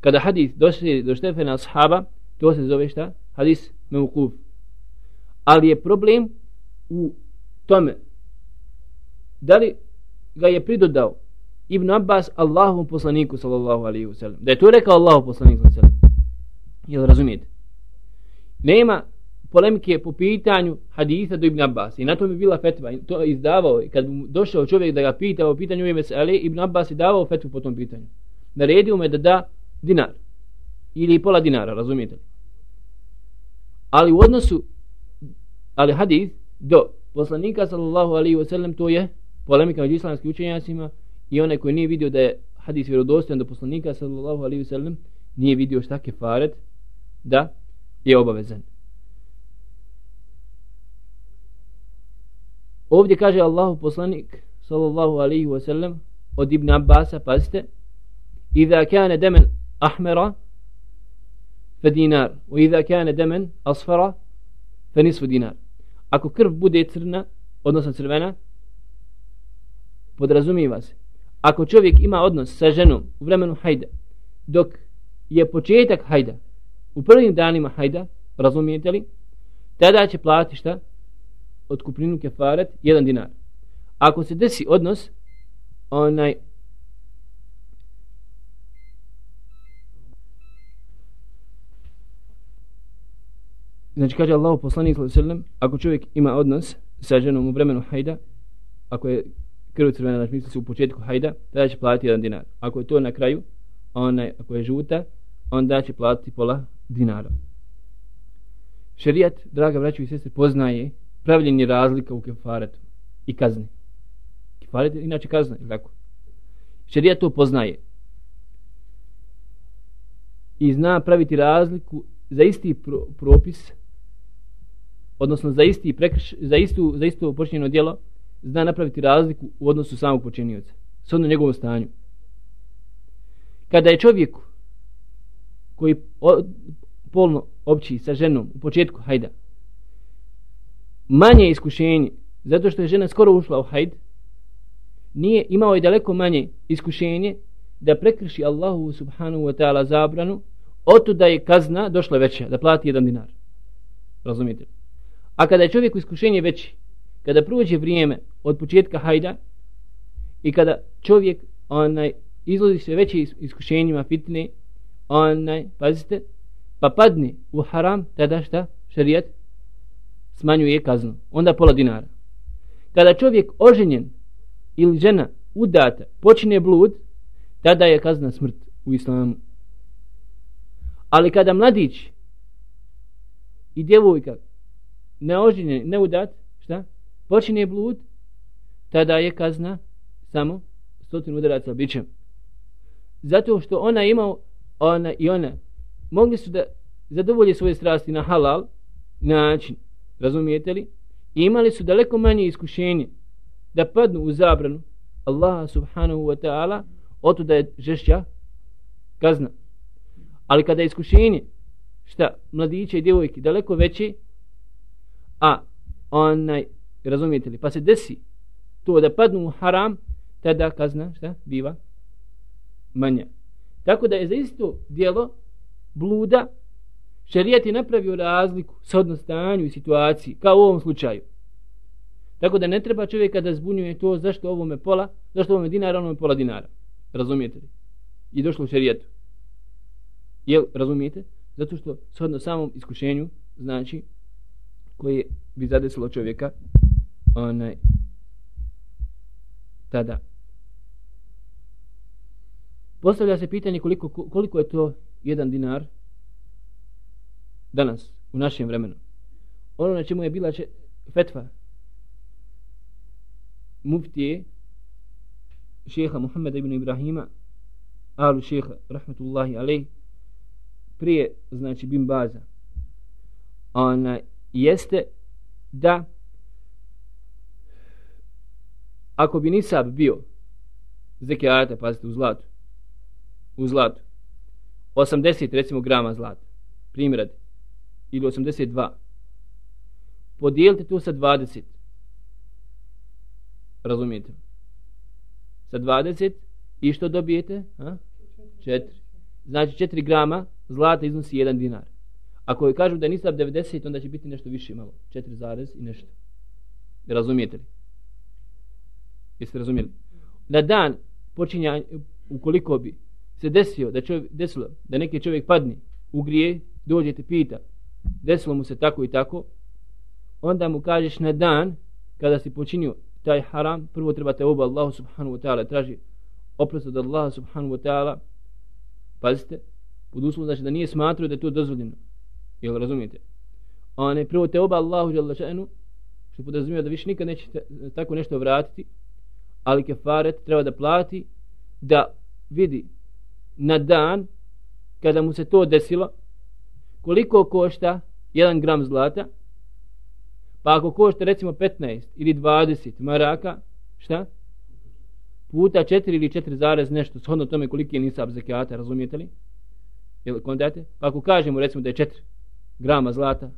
kada hadis doseži do stepena ashaba to se zove šta? hadis mevkuf ali je problem u tome da li ga je pridodao Ibn Abbas Allahu poslaniku sallallahu alaihi wasallam. da je to rekao Allahu poslaniku sallallahu alaihi wasallam. jel razumijete nema polemike po pitanju hadisa do Ibn Abbas. I na to mi bila fetva. I to izdavao. I kad došao čovjek da ga pita o pitanju ime se, ali Ibn Abbas je davao fetvu po tom pitanju. Naredio me da da dinar. Ili pola dinara, razumijete li? Ali u odnosu, ali hadis do poslanika sallallahu alaihi wasallam to je polemika među islamskim učenjacima i onaj koji nije vidio da je hadis vjerodostojan do poslanika sallallahu alaihi wasallam nije vidio šta kefaret da je obavezan. Ovdje kaže Allahu poslanik sallallahu alaihi wasallam od Ibn Abbasa, pazite, Iza kane demen ahmera فدينار dinar, كان دما أصفر فنصف asfara fe nisfu dinar. Ako krv bude crna, odnosno crvena, podrazumijeva se. Ako čovjek ima odnos sa ženom u vremenu hajda, dok je početak hajda, u prvim danima hajda, razumijete li, tada će platiti šta? otkupninu kefaret jedan dinar. Ako se desi odnos, onaj Znači kaže Allah poslanik sallallahu ako čovjek ima odnos sa ženom u vremenu hajda, ako je krv crvena, znači misli se u početku hajda, tada će platiti jedan dinar. Ako je to na kraju, onaj, ako je žuta, onda će platiti pola dinara. Šerijat, draga braćo i sestre, poznaje pravljenje razlika u kefaretu. i kazni. Kefaret je inače kazna, ili tako? Šerijat to poznaje. I zna praviti razliku za isti pro, propis, odnosno za isti prekrš, za istu za isto počinjeno djelo, zna napraviti razliku u odnosu samog počinioca, s odnom njegovom stanju. Kada je čovjek koji o, polno opći sa ženom u početku hajda, manje iskušenje, zato što je žena skoro ušla u hajd, nije imao i daleko manje iskušenje da prekrši Allahu subhanahu wa ta'ala zabranu, oto da je kazna došla veća, da plati jedan dinar. Razumijete? A kada je čovjek iskušenje veći, kada prođe vrijeme od početka hajda i kada čovjek onaj izlazi se veće iskušenjima fitne, onaj, pazite, pa padne u haram, tada šta? Šarijat smanjuje kaznu. Onda pola dinara. Kada čovjek oženjen ili žena udata počine blud, tada je kazna smrt u islamu. Ali kada mladić i djevojka neoženjen, neudat, šta? Počinje blud, tada je kazna samo stotinu udaraca bićem. Zato što ona imao, ona i ona, mogli su da zadovolje svoje strasti na halal način, razumijete li? I imali su daleko manje iskušenje da padnu u zabranu Allah subhanahu wa ta'ala oto da je žešća kazna. Ali kada je iskušenje šta mladiće i djevojke daleko veće a onaj razumijete li pa se desi to da padnu u haram tada kazna šta biva manja. Tako da je za isto dijelo bluda šerijat je napravio razliku sa odnostanju i situaciji kao u ovom slučaju. Tako da ne treba čovjeka da zbunjuje to zašto ovome pola, zašto ovome dinara, onome pola dinara. Razumijete li? I došlo u šerijetu. Jel, razumijete? Zato što shodno samom iskušenju, znači, koje bi zadesilo čovjeka, onaj, tada. Postavlja se pitanje koliko, koliko je to jedan dinar danas, u našem vremenu. Ono na čemu je bila če, fetva muftije šeha Muhammeda ibn Ibrahima alu šeha rahmetullahi alej prije znači bin baza onaj jeste da ako bi nisab bio zekijata, pazite, u zlatu u zlatu 80 recimo grama zlata primjer ili 82 podijelite to sa 20 Razumijete? Sa 20 i što dobijete? Ha? 4. Znači 4 grama zlata iznosi 1 dinar. Ako joj kažu da je nisab 90, onda će biti nešto više malo. 4 zarez i nešto. Razumijete li? Jeste razumijeli? Na dan počinja, ukoliko bi se desio da čovjek, desilo da neki čovjek padne u grije, dođete pita, desilo mu se tako i tako, onda mu kažeš na dan kada si počinio taj haram, prvo treba te oba Allahu subhanahu wa ta'ala traži oprost od Allaha subhanahu wa ta'ala. Pazite, pod uslovom znači da nije smatrao da je to dozvoljeno. Jel razumijete? A ne prvo te oba Allahu jalla ša'nu, što podrazumijeva da više nikad nećete e, tako nešto vratiti, ali kefaret treba da plati, da vidi na dan kada mu se to desilo, koliko košta jedan gram zlata, Pa ako košta recimo 15 ili 20 maraka, šta? Puta 4 ili 4 zarez nešto, shodno tome koliki je nisab zekijata, razumijete li? Jel kondate? Pa ako kažemo recimo da je 4 grama zlata,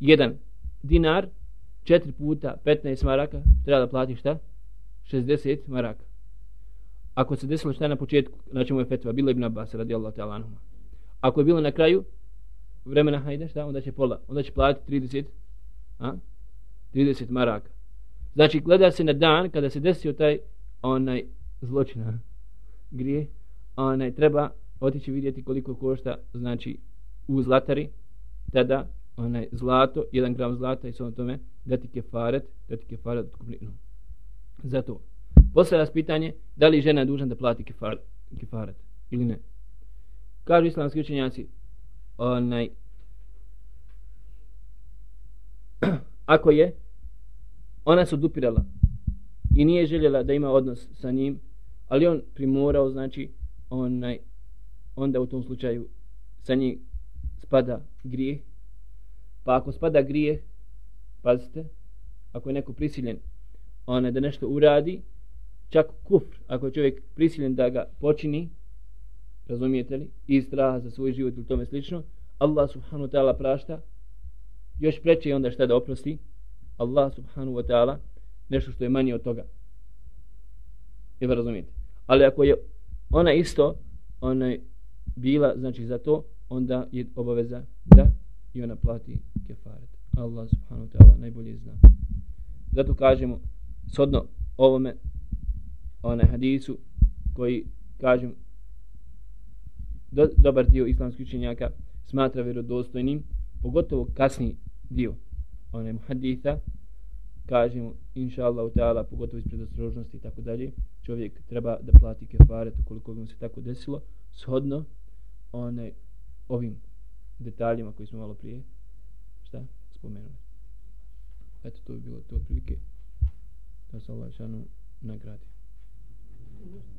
1 dinar, 4 puta 15 maraka, treba da plati šta? 60 maraka. Ako se desilo šta na početku, znači mu je fetva, bilo je Ibn Abbas, radi Allah te Alanuma. Ako je bilo na kraju, vremena hajde, šta? Onda će pola, onda će platiti 30 a? 30 maraka. Znači, gleda se na dan kada se desio taj onaj zločina grije, onaj treba otići vidjeti koliko košta, znači, u zlatari, tada onaj zlato, jedan gram zlata i svojom tome, dati kefaret, dati kefaret od kupninu. Zato, postavlja se pitanje, da li žena je dužan da plati kefaret, kefaret ili ne. Kažu islamski učenjaci, onaj, ako je ona se odupirala i nije željela da ima odnos sa njim, ali on primorao, znači, onaj, onda u tom slučaju sa njim spada grije. Pa ako spada grije, pazite, ako je neko prisiljen onaj, da nešto uradi, čak kufr, ako je čovjek prisiljen da ga počini, razumijete li, i straha za svoj život ili tome slično, Allah subhanahu wa ta'ala prašta, još preče onda šta da oprosti, Allah subhanahu wa ta'ala, nešto što je manje od toga. Jel razumijete. Ali ako je ona isto, ona je bila, znači za to, onda je obaveza da i ona plati kefaret. Allah subhanahu wa ta'ala najbolje zna. Zato kažemo, sodno ovome, onaj hadisu, koji, kažem, do, dobar dio islamskih učenjaka smatra vjerodostojnim, pogotovo kasni dio onaj muhaditha, kažemo, inša Allah, ta'ala, pogotovo iz predostrožnosti i tako dalje, čovjek treba da plati kefaret ukoliko bi mu se tako desilo, shodno onaj ovim detaljima koji smo malo prije šta spomenuli. Eto, to bi bilo to otprilike da se Allah šanu nagradi. Mm -hmm.